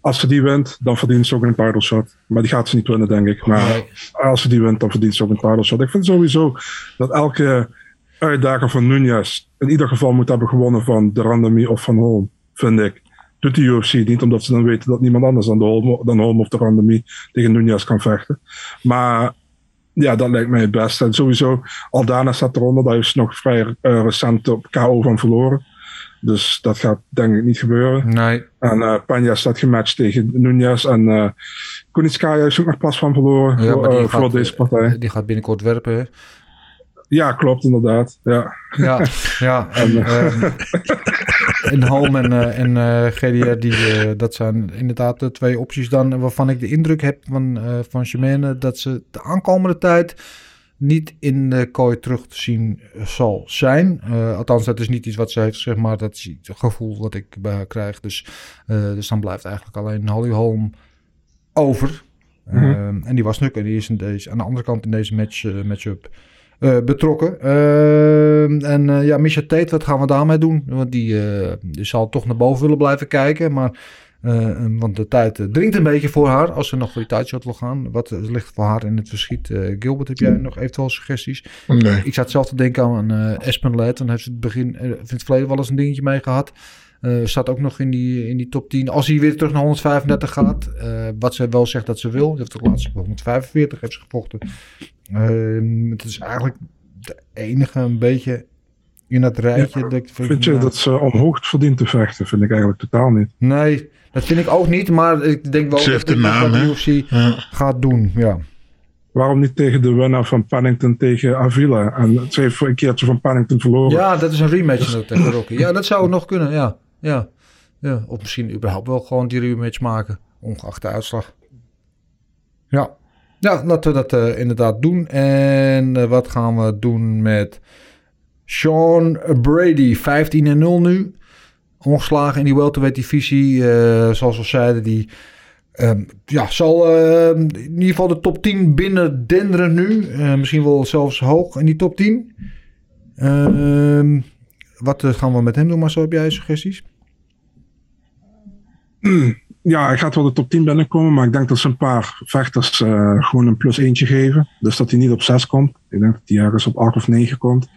[SPEAKER 3] als ze die wint, dan verdient ze ook een title shot. Maar die gaat ze niet winnen, denk ik. Maar
[SPEAKER 1] Nee.
[SPEAKER 3] als ze die wint, dan verdient ze ook een title shot. Ik vind sowieso dat elke uitdager van Nunez in ieder geval moet hebben gewonnen van de Randomie of van Holm, vind ik. Doet de UFC niet, omdat ze dan weten dat niemand anders dan, de Holm, dan Holm of de Randomie tegen Nunez kan vechten. Maar ja, dat lijkt mij het beste. En sowieso, Aldana staat eronder. Daar ze nog vrij eh, recent op KO van verloren. Dus dat gaat denk ik niet gebeuren.
[SPEAKER 1] Nee.
[SPEAKER 3] En eh Panja staat gematcht tegen Nunez. En eh Kunitskaya is ook nog pas van verloren
[SPEAKER 1] Ja,
[SPEAKER 3] voor, voor deze partij.
[SPEAKER 1] Die gaat binnenkort werpen.
[SPEAKER 3] Ja, klopt inderdaad. Ja.
[SPEAKER 1] Ja, ja. En, ehm, en Home en, eh, en eh, GDR, die, eh, dat zijn inderdaad de twee opties dan waarvan ik de indruk heb van, van Shemane dat ze de aankomende tijd niet in de kooi terug te zien zal zijn. Althans, dat is niet iets wat ze heeft gezegd, maar dat is het gevoel wat ik bij haar krijg. Dus, dus dan blijft eigenlijk alleen Holly Holm over.
[SPEAKER 3] Mhm.
[SPEAKER 1] Ehm, en die was natuurlijk, en die is in deze, aan de andere kant in deze match, matchup eh, betrokken. Ehm, en eh, ja, Misha Tate, wat gaan we daarmee doen? Want die, eh, die zal toch naar boven willen blijven kijken. Maar, eh, want de tijd eh, dringt een beetje voor haar als ze nog voor die tijdshot wil gaan. Wat eh, ligt voor haar in het verschiet? Eh, Gilbert, heb jij nog eventueel suggesties?
[SPEAKER 2] Nee.
[SPEAKER 1] Ik zat zelf te denken aan eh Espen Led. Dan heeft ze het begin, eh, in het verleden wel eens een dingetje mee gehad. Eh, staat ook nog in die, in die top 10. Als hij weer terug naar 135 gaat. eh, wat ze wel zegt dat ze wil. Ze heeft het laatst op 145 heeft ze gevochten. Ehm, het is eigenlijk de enige een beetje in dat rijtje. dat ik
[SPEAKER 3] Vind je
[SPEAKER 1] nou,
[SPEAKER 3] dat ze omhoog verdient te vechten? Vind ik eigenlijk totaal niet.
[SPEAKER 1] Nee, dat vind ik ook niet. Maar ik denk wel
[SPEAKER 2] Ze
[SPEAKER 1] dat
[SPEAKER 2] de naam,
[SPEAKER 1] de? UFC
[SPEAKER 2] Ja.
[SPEAKER 1] gaat doen. Ja.
[SPEAKER 3] Waarom niet tegen de winnaar van Pennington tegen Avila? En ze heeft een keertje van Pennington verloren.
[SPEAKER 1] Ja, dat is een rematch ook tegen Rocky. Ja, dat zou nog kunnen, ja. Ja. ja. Of misschien überhaupt wel gewoon die rematch maken, ongeacht de uitslag. Ja, ja laten we dat uh, inderdaad doen. En uh, wat gaan we doen met Sean Brady? 15 en 0 nu. Ongeslagen in die welterweight divisie. Uh, zoals we zeiden, die um, ja, zal in ieder geval de top 10 binnen denderen nu. misschien wel zelfs hoog in die top 10. Ehm, wat gaan we met hem doen, Marcel? Heb jij suggesties?
[SPEAKER 3] Ja, hij gaat wel de top 10 binnenkomen, maar ik denk dat ze een paar vechters uh, gewoon een plus eentje geven. Dus dat hij niet op 6 komt. Ik denk dat hij ergens op 8 of 9 komt.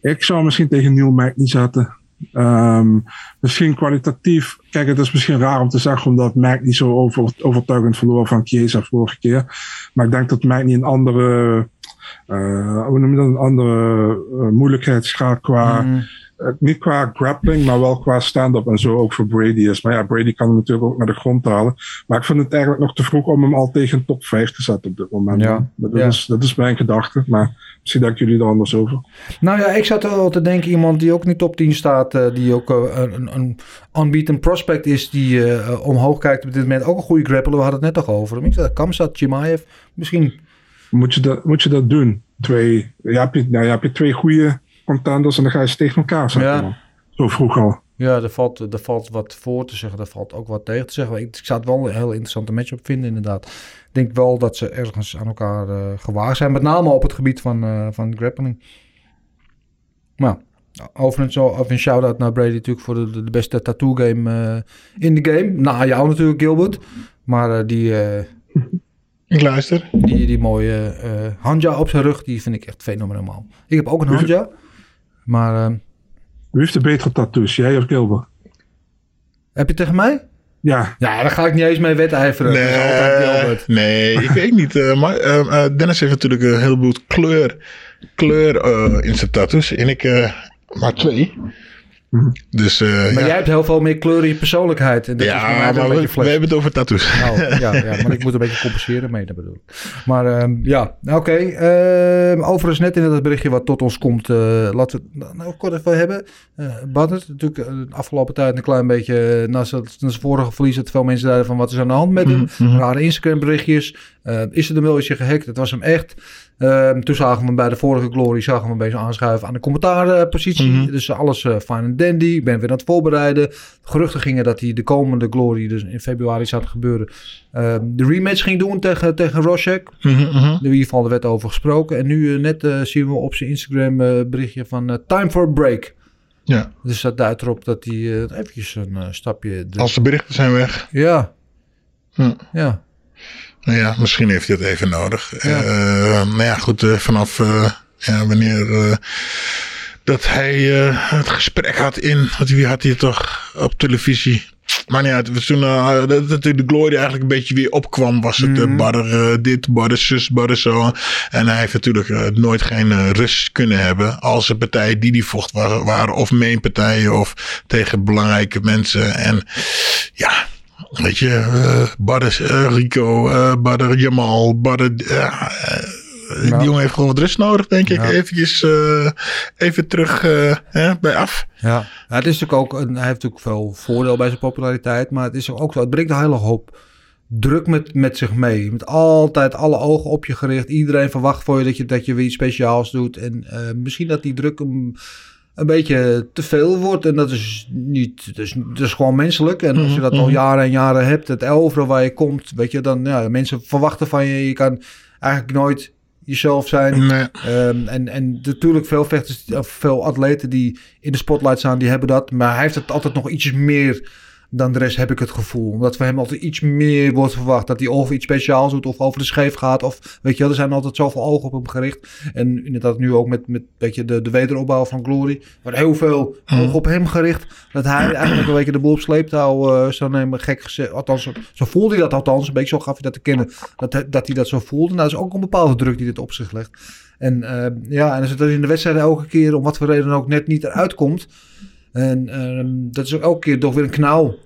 [SPEAKER 3] Ik zou misschien tegen Neil niet zetten. Um, misschien kwalitatief. Kijk, het is misschien raar om te zeggen, omdat niet zo over, overtuigend verloor van Chiesa vorige keer. Maar ik denk dat niet een andere, uh, hoe een andere uh, moeilijkheidsgraad qua. Mm niet qua grappling, maar wel qua stand-up en zo ook voor Brady is. Maar ja, Brady kan hem natuurlijk ook naar de grond halen. Maar ik vind het eigenlijk nog te vroeg om hem al tegen top 5 te zetten op dit moment. Ja, dat, ja. Is, dat is mijn gedachte, maar misschien denken jullie er anders over.
[SPEAKER 1] Nou ja, ik zat er wel te denken, iemand die ook niet top 10 staat, uh, die ook uh, een, een unbeaten prospect is, die uh, omhoog kijkt op dit moment. Ook een goede grappler, we hadden het net toch over. Ik zei, Kamsat, Chimaev, misschien...
[SPEAKER 3] Moet je dat, moet je dat doen? Twee, ja, heb je, nou, ja, heb je twee goede contenders en dan ga je ze tegen elkaar zetten. Ja. Zo vroeg al.
[SPEAKER 1] Ja, er valt, er valt wat voor te zeggen, er valt ook wat tegen te zeggen. Ik, ik zou het wel een heel interessante matchup vinden, inderdaad. Ik denk wel dat ze ergens aan elkaar uh, gewaagd zijn, met name op het gebied van, uh, van grappling. Maar overigens, of een shout-out naar Brady natuurlijk voor de, de beste tattoo game uh, in de game. Na jou natuurlijk, Gilbert. Maar die...
[SPEAKER 2] ik luister.
[SPEAKER 1] Die, die mooie hanja op zijn rug, die vind ik echt fenomenaal. Ik heb ook een hanja. Maar... Uh,
[SPEAKER 3] Wie heeft de betere tattoos, jij of Gilbert?
[SPEAKER 1] Heb je tegen mij?
[SPEAKER 3] Ja.
[SPEAKER 1] Ja, daar ga ik niet eens mee wedijveren.
[SPEAKER 2] Nee, nee ik weet niet. Uh, maar, uh, Dennis heeft natuurlijk een heleboel kleur, kleur in zijn tattoos. En ik maar twee. Dus, uh,
[SPEAKER 1] maar
[SPEAKER 2] ja.
[SPEAKER 1] jij hebt heel veel meer kleur in je persoonlijkheid. En dat
[SPEAKER 2] ja,
[SPEAKER 1] is maar
[SPEAKER 2] we,
[SPEAKER 1] een beetje
[SPEAKER 2] we hebben het over tattoos.
[SPEAKER 1] Oh, ja, ja, maar ik moet een beetje compenseren mee, dat bedoel ik. Maar um, ja, oké. Okay. Uh, overigens net in dat berichtje wat tot ons komt, uh, laten we het nou kort even hebben. Uh, natuurlijk de afgelopen tijd een klein beetje, na zijn vorige verlies, dat veel mensen zeiden van wat is aan de hand met hem. Mm -hmm. Rare Instagram berichtjes. is er een mailtje gehackt? Het was hem echt. Um, toen zagen we hem bij de vorige Glory, zagen we hem een beetje aanschuiven aan de commentaarpositie. Mm -hmm. Dus alles uh, fine en dandy. Ik ben weer aan het voorbereiden. Geruchten gingen dat hij de komende Glory, dus in februari zou het gebeuren, uh, de rematch ging doen tegen, tegen Rosek.
[SPEAKER 2] Mm -hmm.
[SPEAKER 1] In ieder geval er werd over gesproken. En nu uh, net uh, zien we op zijn Instagram berichtje van time for a break.
[SPEAKER 2] Ja.
[SPEAKER 1] Dus dat duidt erop dat hij eventjes een stapje...
[SPEAKER 2] Dus... Als de berichten zijn weg.
[SPEAKER 1] Ja. Ja.
[SPEAKER 2] Nou ja, misschien heeft hij het even nodig. Ja. Uh, nou ja, goed, uh, vanaf uh, ja, wanneer dat hij het gesprek had in, wat wie had hij toch op televisie? Maar ja, toen dat, dat de glory eigenlijk een beetje weer opkwam. Was het mm. barre dit, barre zus, barre zo. En hij heeft natuurlijk nooit geen rust kunnen hebben. Als de partijen die die vocht waren, waren of mainpartijen of tegen belangrijke mensen. En ja, Weet je, uh, Badr uh, Rico, uh, Badr Jamal, Badr... Die ja. jongen heeft gewoon wat rust nodig, denk ik. Ja. Eventjes, even terug hè, bij af.
[SPEAKER 1] Ja, het is natuurlijk ook, hij heeft natuurlijk veel voordeel bij zijn populariteit. Maar het is ook zo, het brengt een hele hoop druk met, met zich mee. Met altijd alle ogen op je gericht. Iedereen verwacht voor je dat je, dat je weer iets speciaals doet. En misschien dat die druk hem een beetje te veel wordt. En dat is niet, dat is, dat is gewoon menselijk. En als je dat al jaren en jaren hebt, het overal waar je komt, weet je, dan ja, mensen verwachten van je. Je kan eigenlijk nooit jezelf zijn.
[SPEAKER 2] Nee.
[SPEAKER 1] Um, en, en natuurlijk veel vechters, of veel atleten die in de spotlight staan, die hebben dat. Maar hij heeft het altijd nog ietsjes meer dan de rest heb ik het gevoel. Omdat van hem altijd iets meer wordt verwacht. Dat hij over iets speciaals doet of over de scheef gaat. Of weet je wel, er zijn altijd zoveel ogen op hem gericht. En inderdaad nu ook met, met weet je, de, de wederopbouw van Glory. Maar heel veel ogen op hem gericht. Dat hij eigenlijk een beetje de boel op sleeptouw uh, zou nemen. Gek gezegd. Althans, zo, zo voelde hij dat althans. Een beetje zo gaf hij dat te kennen. Dat, dat hij dat zo voelde. Nou, dat is ook een bepaalde druk die dit op zich legt. En uh, ja, en als het in de wedstrijd elke keer om wat voor reden ook net niet eruit komt. En um, dat is ook elke keer toch weer een knauw.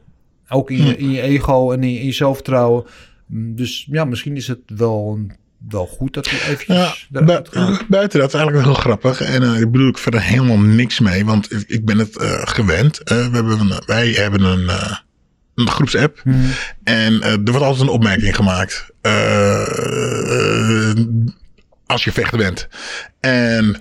[SPEAKER 1] Ook in je, in je ego en in je, in je zelfvertrouwen. Dus ja, misschien is het wel een wel goed dat hij eventjes
[SPEAKER 2] Ja, buiten dat is eigenlijk wel heel grappig. En eh, daar bedoel ik verder helemaal niks mee. Want ik- ik ben het eh, gewend. Eh, we hebben een, wij hebben een, een groepsapp.
[SPEAKER 1] Mhm.
[SPEAKER 2] En er wordt altijd een opmerking gemaakt. Als je vechter bent. En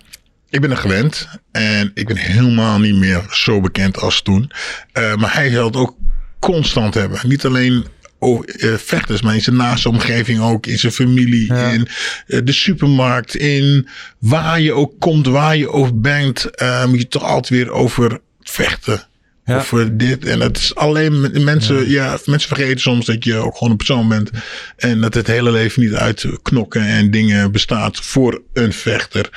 [SPEAKER 2] ik ben er gewend. En ik ben helemaal niet meer zo bekend als toen. Eh, maar hij zal het ook constant hebben. Niet alleen over, eh, vechters, maar in zijn naaste omgeving ook. In zijn familie, in eh, de supermarkt, in waar je ook komt, waar je over bent. moet je toch altijd weer over vechten.
[SPEAKER 1] Ja.
[SPEAKER 2] Over dit. En het is alleen met- mensen, ja. mensen vergeten soms dat je ook gewoon een persoon bent. En dat het hele leven niet uit knokken en dingen bestaat voor een vechter.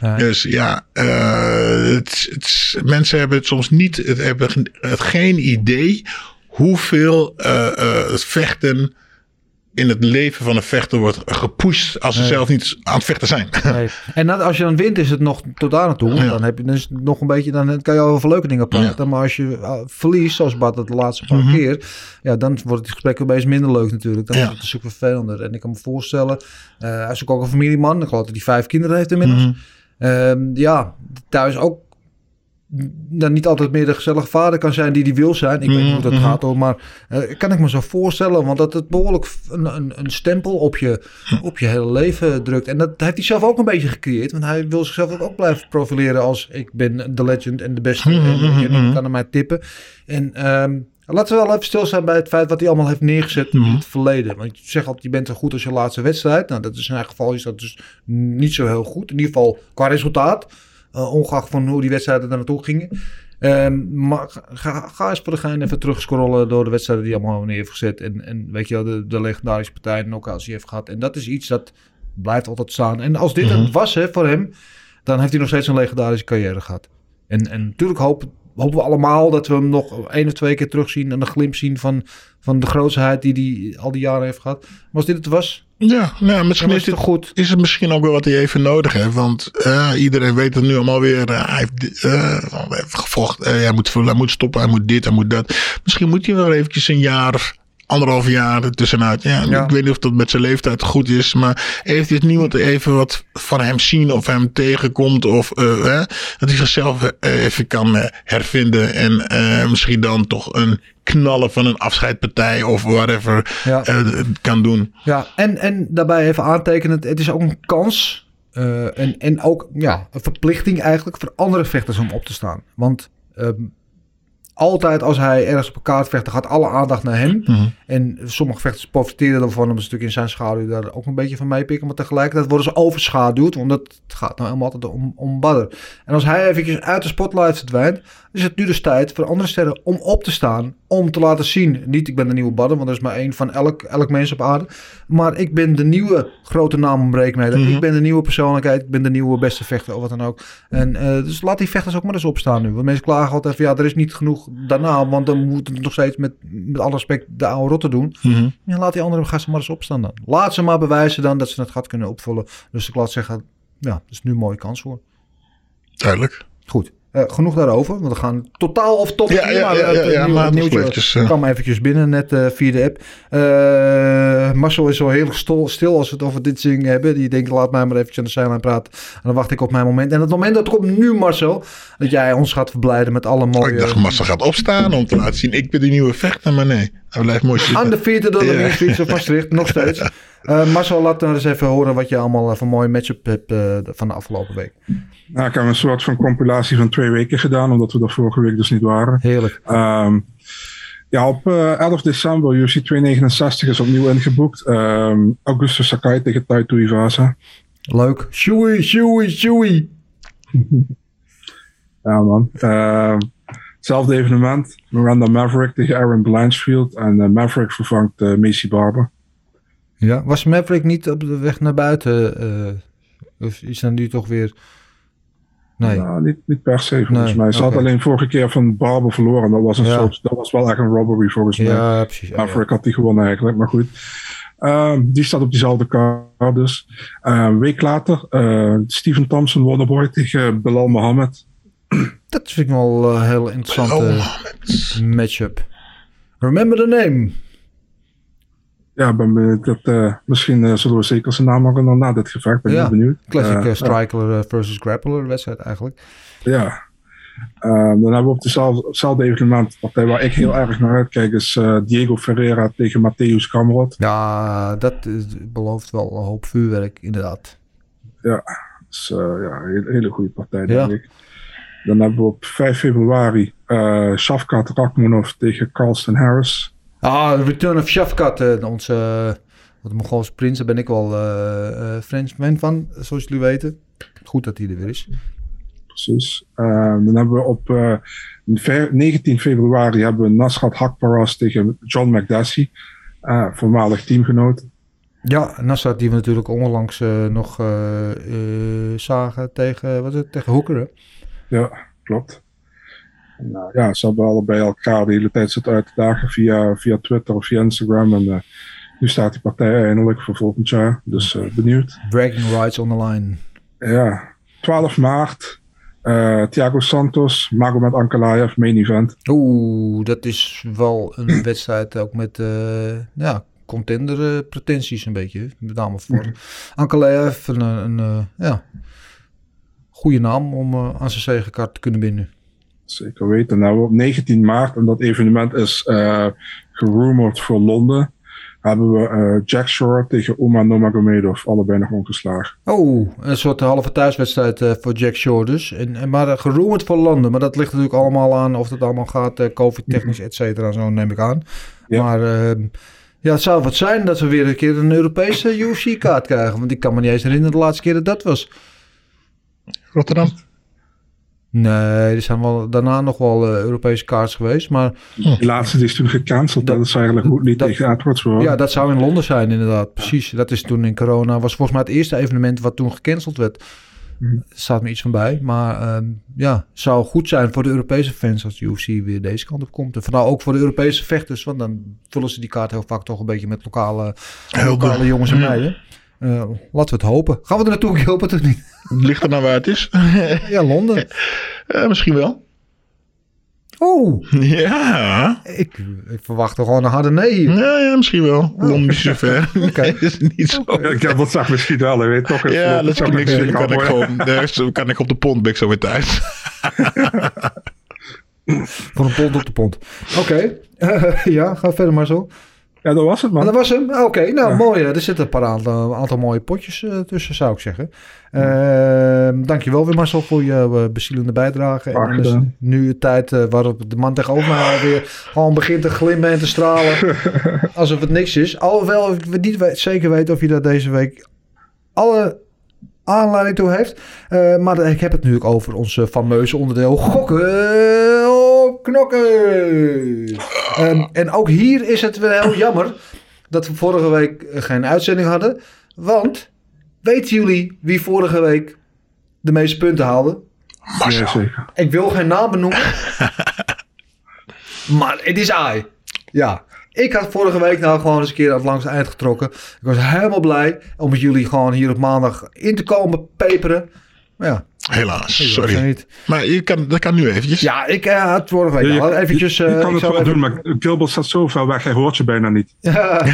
[SPEAKER 1] Ja.
[SPEAKER 2] Dus ja, eh, het, het, mensen hebben het soms niet, het hebben geen idee hoeveel eh, eh, het vechten in het leven van een vechter wordt gepusht als ze
[SPEAKER 1] Nee.
[SPEAKER 2] zelf niet aan het vechten zijn.
[SPEAKER 1] Nee. En dat, als je dan wint, is het nog tot daar naartoe.
[SPEAKER 2] Ja.
[SPEAKER 1] Dan, heb je, het nog een beetje, dan kan je over leuke dingen praten. Maar als je uh, verliest, zoals Bart het de laatste paar
[SPEAKER 2] Mhm.
[SPEAKER 1] keer, ja, dan wordt het gesprek opeens minder leuk natuurlijk. Dan
[SPEAKER 2] Ja.
[SPEAKER 1] is het stuk vervelender. En ik kan me voorstellen, eh, hij is ook een familieman. Ik geloof dat hij vijf kinderen heeft inmiddels.
[SPEAKER 2] Mhm.
[SPEAKER 1] Ehm, ja, thuis ook dan niet altijd meer de gezellige vader kan zijn die die wil zijn. Ik weet niet hoe dat
[SPEAKER 2] Mhm.
[SPEAKER 1] gaat hoor, maar eh, kan ik me zo voorstellen. Want dat het behoorlijk een, een, een stempel op je, op je hele leven drukt. En dat heeft hij zelf ook een beetje gecreëerd. Want hij wil zichzelf ook, ook blijven profileren als ik ben de legend en de beste. En
[SPEAKER 2] Mhm,
[SPEAKER 1] je
[SPEAKER 2] mhm.
[SPEAKER 1] kan naar mij tippen. En ehm, laten we wel even stilstaan bij het feit wat hij allemaal heeft neergezet
[SPEAKER 2] Mhm.
[SPEAKER 1] in het verleden. Want je zegt altijd, je bent zo goed als je laatste wedstrijd. Nou, dat is in zijn geval is dat dus niet zo heel goed. In ieder geval qua resultaat. Uh, ongeacht van hoe die wedstrijden daar naartoe gingen. Um, maar ga, ga eens voor de gein even terugscrollen door de wedstrijden die hij allemaal neer heeft gezet. En, en weet je wel, de, de legendarische partijen en knockouts die hij heeft gehad. En dat is iets dat blijft altijd staan. En als dit
[SPEAKER 2] Mhm.
[SPEAKER 1] het was hè, voor hem, dan heeft hij nog steeds een legendarische carrière gehad. En, en natuurlijk hopen, hopen we allemaal dat we hem nog één of twee keer terugzien en een glimp zien van, van de grootsheid die hij al die jaren heeft gehad. Maar als dit het was,
[SPEAKER 2] Ja, nou, misschien is,
[SPEAKER 1] het goed.
[SPEAKER 2] is het misschien ook wel wat hij even nodig heeft. Want eh, iedereen weet het nu allemaal weer. eh, hij, heeft, eh, hij heeft gevochten. hij, moet, hij moet stoppen. Hij moet dit. Hij moet dat. Misschien moet hij wel eventjes een jaar. Anderhalf jaar ertussenuit. Ja,
[SPEAKER 1] Ja.
[SPEAKER 2] Ik weet niet of dat met zijn leeftijd goed is. Maar heeft dit niemand even wat van hem zien of hem tegenkomt? Of eh, hè, dat hij zichzelf eh, even kan eh, hervinden. En misschien dan toch een knallen van een afscheidpartij of whatever
[SPEAKER 1] Ja.
[SPEAKER 2] kan doen.
[SPEAKER 1] Ja, en, en daarbij even aantekenen, het is ook een kans en, en ook ja, een verplichting eigenlijk voor andere vechters om op te staan. Want ehm, altijd als hij ergens op een kaart vecht, dan gaat alle aandacht naar hem.
[SPEAKER 2] Mhm.
[SPEAKER 1] En sommige vechters profiteren ervan om een stuk in zijn schaduw daar ook een beetje van meepikken. Maar tegelijkertijd worden ze overschaduwd, omdat het gaat nou helemaal altijd om, om Badr. En als hij eventjes uit de spotlight verdwijnt, is het nu dus tijd voor andere sterren om op te staan. Om te laten zien, niet ik ben de nieuwe Badr, want er is maar één van elk, elk mens op aarde. Maar ik ben de nieuwe grote naam om breekmede.
[SPEAKER 2] Mhm.
[SPEAKER 1] Ik ben de nieuwe persoonlijkheid, ik ben de nieuwe beste vechter of wat dan ook. En eh, dus laat die vechters ook maar eens opstaan nu. Want mensen klagen altijd van ja, er is niet genoeg daarna, want dan moet het nog steeds met, met alle respect de oude rotten doen.
[SPEAKER 2] Mhm.
[SPEAKER 1] Ja, laat die andere gasten maar eens opstaan dan. Laat ze maar bewijzen dan dat ze het gat kunnen opvullen. Dus ik laat zeggen, ja, dat is nu een mooie kans voor.
[SPEAKER 2] Duidelijk.
[SPEAKER 1] Goed. Eh, genoeg daarover, want we gaan totaal of top.
[SPEAKER 2] Ja, ja, ja, ja, ja, maar eh.
[SPEAKER 1] kwam eventjes binnen net eh, via de app. Marcel is zo heel stil, stil als we het over dit zingen hebben. Die denkt, laat mij maar eventjes aan de zijlijn praten. En dan wacht ik op mijn moment. En het moment dat komt nu, Marcel, dat jij ons gaat verblijden met alle
[SPEAKER 2] Oh,
[SPEAKER 1] mooie...
[SPEAKER 2] ik dacht, Massa gaat opstaan om te laten zien. Ik ben die nieuwe vechter, maar nee. Hij blijft mooi zitten.
[SPEAKER 1] Aan de vierde door de
[SPEAKER 2] Ja.
[SPEAKER 1] Of Maastricht, nog steeds. Eh Marcel, laat nou eens even horen wat je allemaal eh, voor mooie matchup hebt eh, van de afgelopen week.
[SPEAKER 3] Nou, ik heb een soort van compilatie van twee weken gedaan, omdat we er vorige week dus niet waren.
[SPEAKER 1] Heerlijk.
[SPEAKER 3] Ehm, ja, op eh, 11 december, UFC 269 is opnieuw ingeboekt. Ehm, Augustus Sakai tegen Taito Ivasa.
[SPEAKER 1] Leuk. Shoei, shoei, shoei.
[SPEAKER 3] Ja, man. Ehm, hetzelfde evenement. Miranda Maverick tegen Aaron Blanchfield. En Maverick vervangt Macy Barber.
[SPEAKER 1] Ja, was Maverick niet op de weg naar buiten? eh, of is dan nu toch weer... Nee.
[SPEAKER 3] Nou, niet, niet per se volgens
[SPEAKER 1] Nee,
[SPEAKER 3] mij. Ze had alleen vorige keer van Barber verloren. Dat was, een
[SPEAKER 1] Ja.
[SPEAKER 3] soort, dat was wel echt een robbery volgens mij.
[SPEAKER 1] Ja, precies. Ja,
[SPEAKER 3] Maverick had die gewonnen eigenlijk, maar goed. Ehm, die staat op diezelfde kaart dus. Ehm, een week later, eh Steven Thompson Wonderboy tegen Bilal Mohammed.
[SPEAKER 1] Dat vind ik wel een heel interessante matchup. Remember the name.
[SPEAKER 3] Ja, ben. Dat, eh, misschien eh, zullen we zeker zijn naam horen na dit gevecht. Ben ik
[SPEAKER 1] Ja,
[SPEAKER 3] benieuwd.
[SPEAKER 1] Classic
[SPEAKER 3] Eh,
[SPEAKER 1] striker versus grappler wedstrijd eigenlijk.
[SPEAKER 3] Ja. Ehm, dan hebben we op dezelfde, hetzelfde evenement, partij waar ik heel erg naar uitkijk, is Diego Ferreira tegen Matthäus Kamrot.
[SPEAKER 1] Ja, dat is- belooft wel een hoop vuurwerk, inderdaad.
[SPEAKER 3] Ja, eh, ja, een hele, hele goede partij,
[SPEAKER 1] Ja.
[SPEAKER 3] denk ik. Dan hebben we op 5 februari Shafkat Rakhmonov tegen Carlston Harris.
[SPEAKER 1] Ah, Return of Shafkat, eh, onze uh, wat Mongoolse prins, daar ben ik wel eh eh French fan van, zoals jullie weten. Goed dat hij er weer is.
[SPEAKER 3] Precies. Ehm, dan hebben we op eh, ve- 19 februari hebben we Nasrat Hakparas tegen John McDessie, eh, voormalig teamgenoot.
[SPEAKER 1] Ja, Nassar die we natuurlijk onlangs eh, nog eh, eh, zagen tegen, wat is het, tegen Hooker. hè?
[SPEAKER 3] Ja, klopt. En, eh, ja, ze hebben allebei elkaar de hele tijd zitten uit te dagen via, via Twitter of via Instagram. En eh, nu staat die partij eindelijk voor volgend jaar. Dus eh, benieuwd.
[SPEAKER 1] Bragging rights on the line.
[SPEAKER 3] Ja, 12 maart. eh Thiago Santos, Magomed Ankalaev, main event.
[SPEAKER 1] Oeh, dat is wel een wedstrijd ook met eh, ja, contender pretenties een beetje. Met name voor Ankalaev. Een, een eh, ja, goede naam om eh, aan zijn zegenkaart te kunnen binden.
[SPEAKER 3] Zeker weten. Nou, op 19 maart, en dat evenement is eh gerumored voor Londen, hebben we eh, Jack Shore tegen Uma Nomagomedov, allebei nog ongeslagen.
[SPEAKER 1] Oh, een soort halve thuiswedstrijd eh, voor Jack Shore dus. En, en, maar uh, geroemd voor landen. Maar dat ligt natuurlijk allemaal aan of het allemaal gaat, eh, COVID-technisch, et cetera. Zo neem ik aan.
[SPEAKER 3] Ja.
[SPEAKER 1] Maar uh, ja, het zou wat zijn dat we weer een keer een Europese UFC-kaart krijgen. Want ik kan me niet eens herinneren de laatste keer dat dat was.
[SPEAKER 2] Rotterdam?
[SPEAKER 1] Nee, er zijn wel daarna nog wel uh, Europese kaarts geweest. Maar
[SPEAKER 3] die laatste die is toen gecanceld. Dat, dat is eigenlijk goed niet dat, tegen Edwards voor.
[SPEAKER 1] Ja, dat zou in Londen zijn inderdaad. Precies. Dat is toen in corona. Was volgens mij het eerste evenement wat toen gecanceld werd.
[SPEAKER 3] Mhm.
[SPEAKER 1] Er staat me iets van bij. Maar uh, ja, zou goed zijn voor de Europese fans als de UFC weer deze kant op komt. En vooral ook voor de Europese vechters. Want dan vullen ze die kaart heel vaak toch een beetje met lokale, lokale jongens en meiden. Uh, laten we het hopen. Gaan we er naartoe? Ik hoop het toch niet.
[SPEAKER 2] Ligt er nou waar het is?
[SPEAKER 1] ja, Londen.
[SPEAKER 2] Uh, misschien wel.
[SPEAKER 1] Oh.
[SPEAKER 2] Ja.
[SPEAKER 1] Ik, ik verwacht er gewoon een harde nee.
[SPEAKER 2] Ja, ja misschien wel. Oh. Londen is zo ver.
[SPEAKER 1] Oké.
[SPEAKER 2] Is niet zo.
[SPEAKER 3] Okay. Ik heb wat zag misschien wel, weet toch?
[SPEAKER 2] Ja, dat is niks. Dan kan ik gewoon, daar kan ik op de pont, ben ik zo weer thuis.
[SPEAKER 1] Van een pond op de pont. Oké. Okay. Uh, ja, ga verder maar zo.
[SPEAKER 3] Ja, dat was het, man.
[SPEAKER 1] Dat was hem? Oké, okay, nou ja. mooi. Er zitten een paar aantal, aantal mooie potjes uh, tussen, zou ik zeggen. Uh, dankjewel weer Marcel voor je uh, bezielende bijdrage. En nu de tijd waarop de man tegenover mij alweer gewoon begint te glimmen en te stralen. alsof het niks is. Alhoewel ik niet weet, zeker weet of je dat deze week alle aanleiding toe heeft. Maar ik heb het natuurlijk over ons fameuze onderdeel gokken knokken. Um, en ook hier is het wel heel jammer dat we vorige week geen uitzending hadden. Want weten jullie wie vorige week de meeste punten haalde?
[SPEAKER 3] Zeker.
[SPEAKER 1] Ik wil geen naam benoemen. maar het is AI. Ja. Ik had vorige week nou gewoon eens een keer aan het langs eind getrokken. Ik was helemaal blij om met jullie gewoon hier op maandag in te komen peperen. Maar ja.
[SPEAKER 2] Helaas, sorry. Niet. Maar je kan, dat kan nu eventjes.
[SPEAKER 1] Ja, ik uh, had vorige week
[SPEAKER 3] ja,
[SPEAKER 1] al eventjes...
[SPEAKER 3] Je, je
[SPEAKER 1] uh,
[SPEAKER 3] kan het wel even... doen, maar Gilbert staat zo ver weg, hij hoort je bijna niet.
[SPEAKER 1] Ja,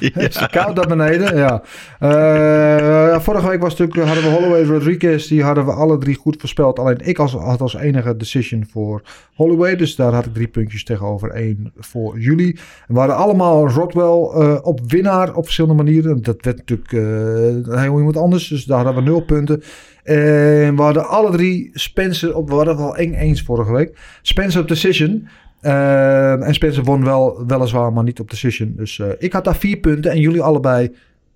[SPEAKER 1] het is koud daar beneden, ja. Uh, vorige week was natuurlijk, hadden we Holloway Rodriguez, die hadden we alle drie goed voorspeld. Alleen ik als, had als enige decision voor Holloway, dus daar had ik drie puntjes tegenover één voor jullie. We hadden allemaal Rodwell uh, op winnaar op verschillende manieren. Dat werd natuurlijk uh, heel iemand anders, dus daar hadden we nul punten. En we hadden alle drie Spencer op. We hadden wel eng eens vorige week. Spencer op decision. Uh, en Spencer won wel, weliswaar, maar niet op decision. Dus uh, ik had daar vier punten en jullie allebei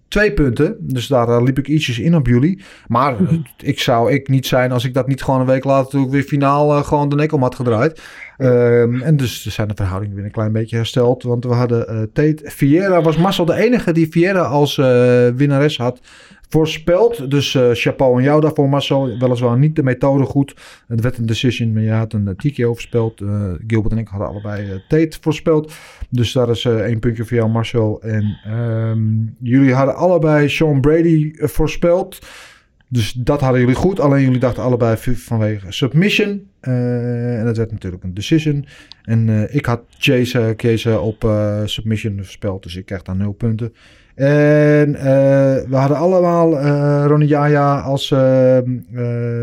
[SPEAKER 1] twee punten. Dus daar uh, liep ik ietsjes in op jullie. Maar ik zou ik niet zijn als ik dat niet gewoon een week later toen ik weer finaal gewoon de nek om had gedraaid. Um, en dus zijn de verhoudingen weer een klein beetje hersteld. Want we hadden Tate Vieira. Was Marcel de enige die Vieira als winnares had voorspeld. Dus uh, chapeau aan jou daarvoor, Marcel. Weliswaar niet de methode goed. Het werd een decision, maar je had een uh, TKO voorspeld. Uh, Gilbert en ik hadden allebei Tate voorspeld. Dus daar is één puntje voor jou, Marcel. En um, jullie hadden allebei Sean Brady voorspeld. Dus dat hadden jullie goed. Alleen jullie dachten allebei vanwege submission. Eh, en dat werd natuurlijk een decision. En eh, ik had Chase, Chase op eh, submission voorspeld. Dus ik krijg daar nul punten. En eh, we hadden allemaal eh Ronnie Jaja als eh,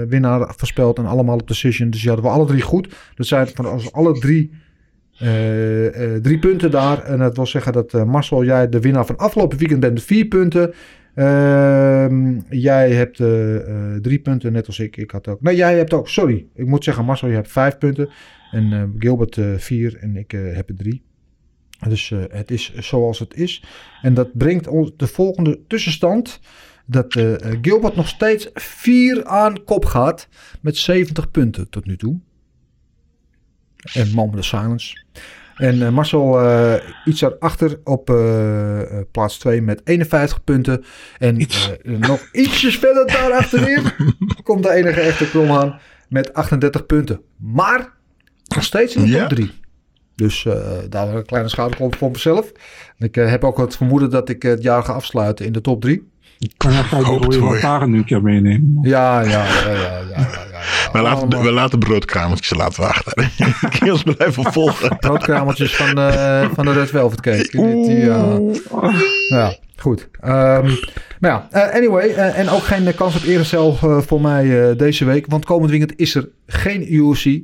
[SPEAKER 1] winnaar voorspeld. En allemaal op decision. Dus die hadden we alle drie goed. Dat zijn van ons alle drie drie punten daar. En dat wil zeggen dat Marcel, jij de winnaar van afgelopen weekend bent vier punten. Ehm, jij hebt drie punten, net als ik. Ik had ook. Nee, jij hebt ook. Sorry, ik moet zeggen, Marcel, je hebt vijf punten. En Gilbert vier en ik heb er drie. Dus eh, het is zoals het is. En dat brengt ons de volgende tussenstand. Dat eh, Gilbert nog steeds vier aan kop gaat. Met 70 punten tot nu toe. En Moment of Silence. En eh, Marcel iets daarachter op plaats 2 met 51 punten. En nog ietsjes verder daar achterin komt de enige echte krom aan met 38 punten. Maar nog steeds in de top 3. Dus eh, daar een kleine schouderklop voor mezelf. En ik eh, heb ook het vermoeden dat ik het jaar ga afsluiten in de top 3.
[SPEAKER 3] Kan je ga je lantaarn nu een keer meenemen?
[SPEAKER 1] Ja, ja, ja, ja, ja. ja, ja,
[SPEAKER 2] We laten, we laten broodkramertjes laten we achter. Kills blijven volgen.
[SPEAKER 1] broodkramertjes van, de van de Red Velvet Cake. Eh, Ja, goed. Ehm, maar ja, eh, anyway. eh, en ook geen kans op Erecel eh, voor mij deze week. Want komend weekend is er geen UFC.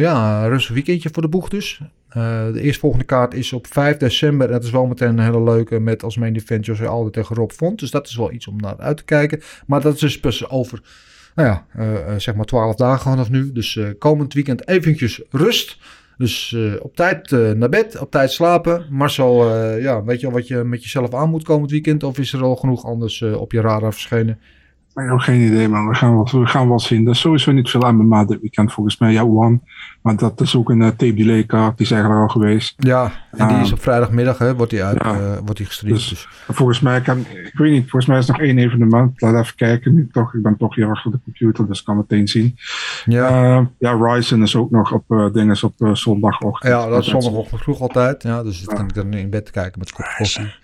[SPEAKER 1] Ja, rustig weekendje voor de boeg dus. Eh, de eerstvolgende kaart is op 5 december. En dat is wel meteen een hele leuke met als main event José Aldo tegen Rob Font. Dus dat is wel iets om naar uit te kijken. Maar dat is dus pas over, nou ja, zeg maar 12 dagen vanaf nu. Dus komend weekend eventjes rust. Dus eh, op tijd eh, naar bed, op tijd slapen. Marcel, eh, ja, weet je al wat je met jezelf aan moet komend weekend? Of is er al genoeg anders op je radar verschenen?
[SPEAKER 3] Ik heb geen idee, man. We gaan, we gaan wel zien. Er is sowieso niet veel MMA dit weekend volgens mij. Ja, One. Maar dat is ook een uh, tape delay kaart. Die is eigenlijk al geweest.
[SPEAKER 1] Ja, en die
[SPEAKER 3] Ah.
[SPEAKER 1] is op vrijdagmiddag, hè, wordt die, uit,
[SPEAKER 3] Ja.
[SPEAKER 1] eh, wordt die gestreamd.
[SPEAKER 3] Dus-
[SPEAKER 1] Dus,
[SPEAKER 3] Volgens mij kan, ik weet niet, volgens mij is er nog één evenement. Laat even kijken. Nu toch, ik ben toch hier achter de computer, dus ik kan meteen zien.
[SPEAKER 1] ja.
[SPEAKER 3] Eh, ja, Ryzen is ook nog op uh, dinges op zondagochtend.
[SPEAKER 1] ja, dat is zondagochtend vroeg altijd. Ja, dus dan kan ik dan in bed kijken met kop koffie.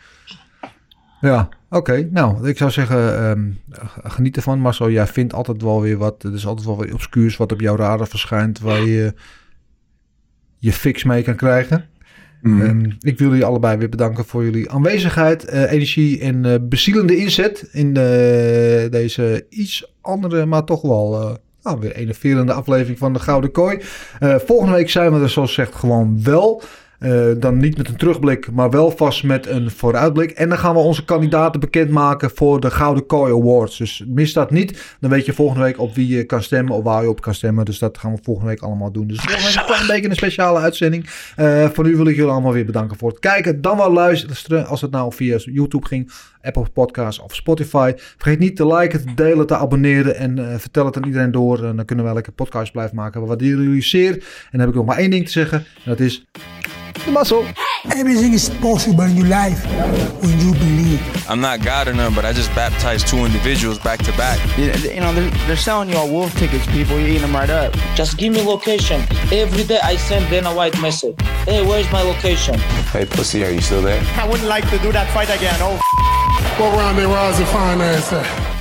[SPEAKER 1] Ja, oké. Nou, ik zou zeggen, ehm, geniet ervan. Marcel, jij vindt altijd wel weer wat. Er is altijd wel weer obscuurs wat op jouw radar verschijnt. Waar je je fix mee kan krijgen.
[SPEAKER 3] Mm.
[SPEAKER 1] Um, ik wil jullie allebei weer bedanken voor jullie aanwezigheid, uh, energie en uh, bezielende inzet in uh, deze iets andere, maar toch wel uh, nou, weer enerverende aflevering van de Gouden Kooi. Volgende week zijn we er zoals gezegd gewoon wel. Uh, dan niet met een terugblik, maar wel vast met een vooruitblik. En dan gaan we onze kandidaten bekendmaken voor de Gouden Kooi Awards. Dus mis dat niet. Dan weet je volgende week op wie je kan stemmen of waar je op kan stemmen. Dus dat gaan we volgende week allemaal doen. Dus volgende week een beetje een speciale uitzending. Uh, voor nu wil ik jullie allemaal weer bedanken voor het kijken. Dan wel luisteren als het nou via YouTube ging. Apple Podcasts of Spotify. Vergeet niet te liken, te delen, te abonneren. En uh, vertel het aan iedereen door. En dan kunnen we lekker podcast blijven maken. We waarderen jullie zeer. En dan heb ik nog maar één ding te zeggen. En dat is... De mazzel.
[SPEAKER 4] Everything is possible in your life when you believe.
[SPEAKER 5] I'm not God or none, but I just baptized two individuals back to back.
[SPEAKER 6] You, you know, they're, they're selling you all wolf tickets, people. You're eating them right up.
[SPEAKER 7] Just give me location. Every day I send Dana White message. Hey, where's my location?
[SPEAKER 5] Hey, pussy, are you still there?
[SPEAKER 8] I wouldn't like to do that fight again. Oh,
[SPEAKER 9] Go around there, Roz, and find that.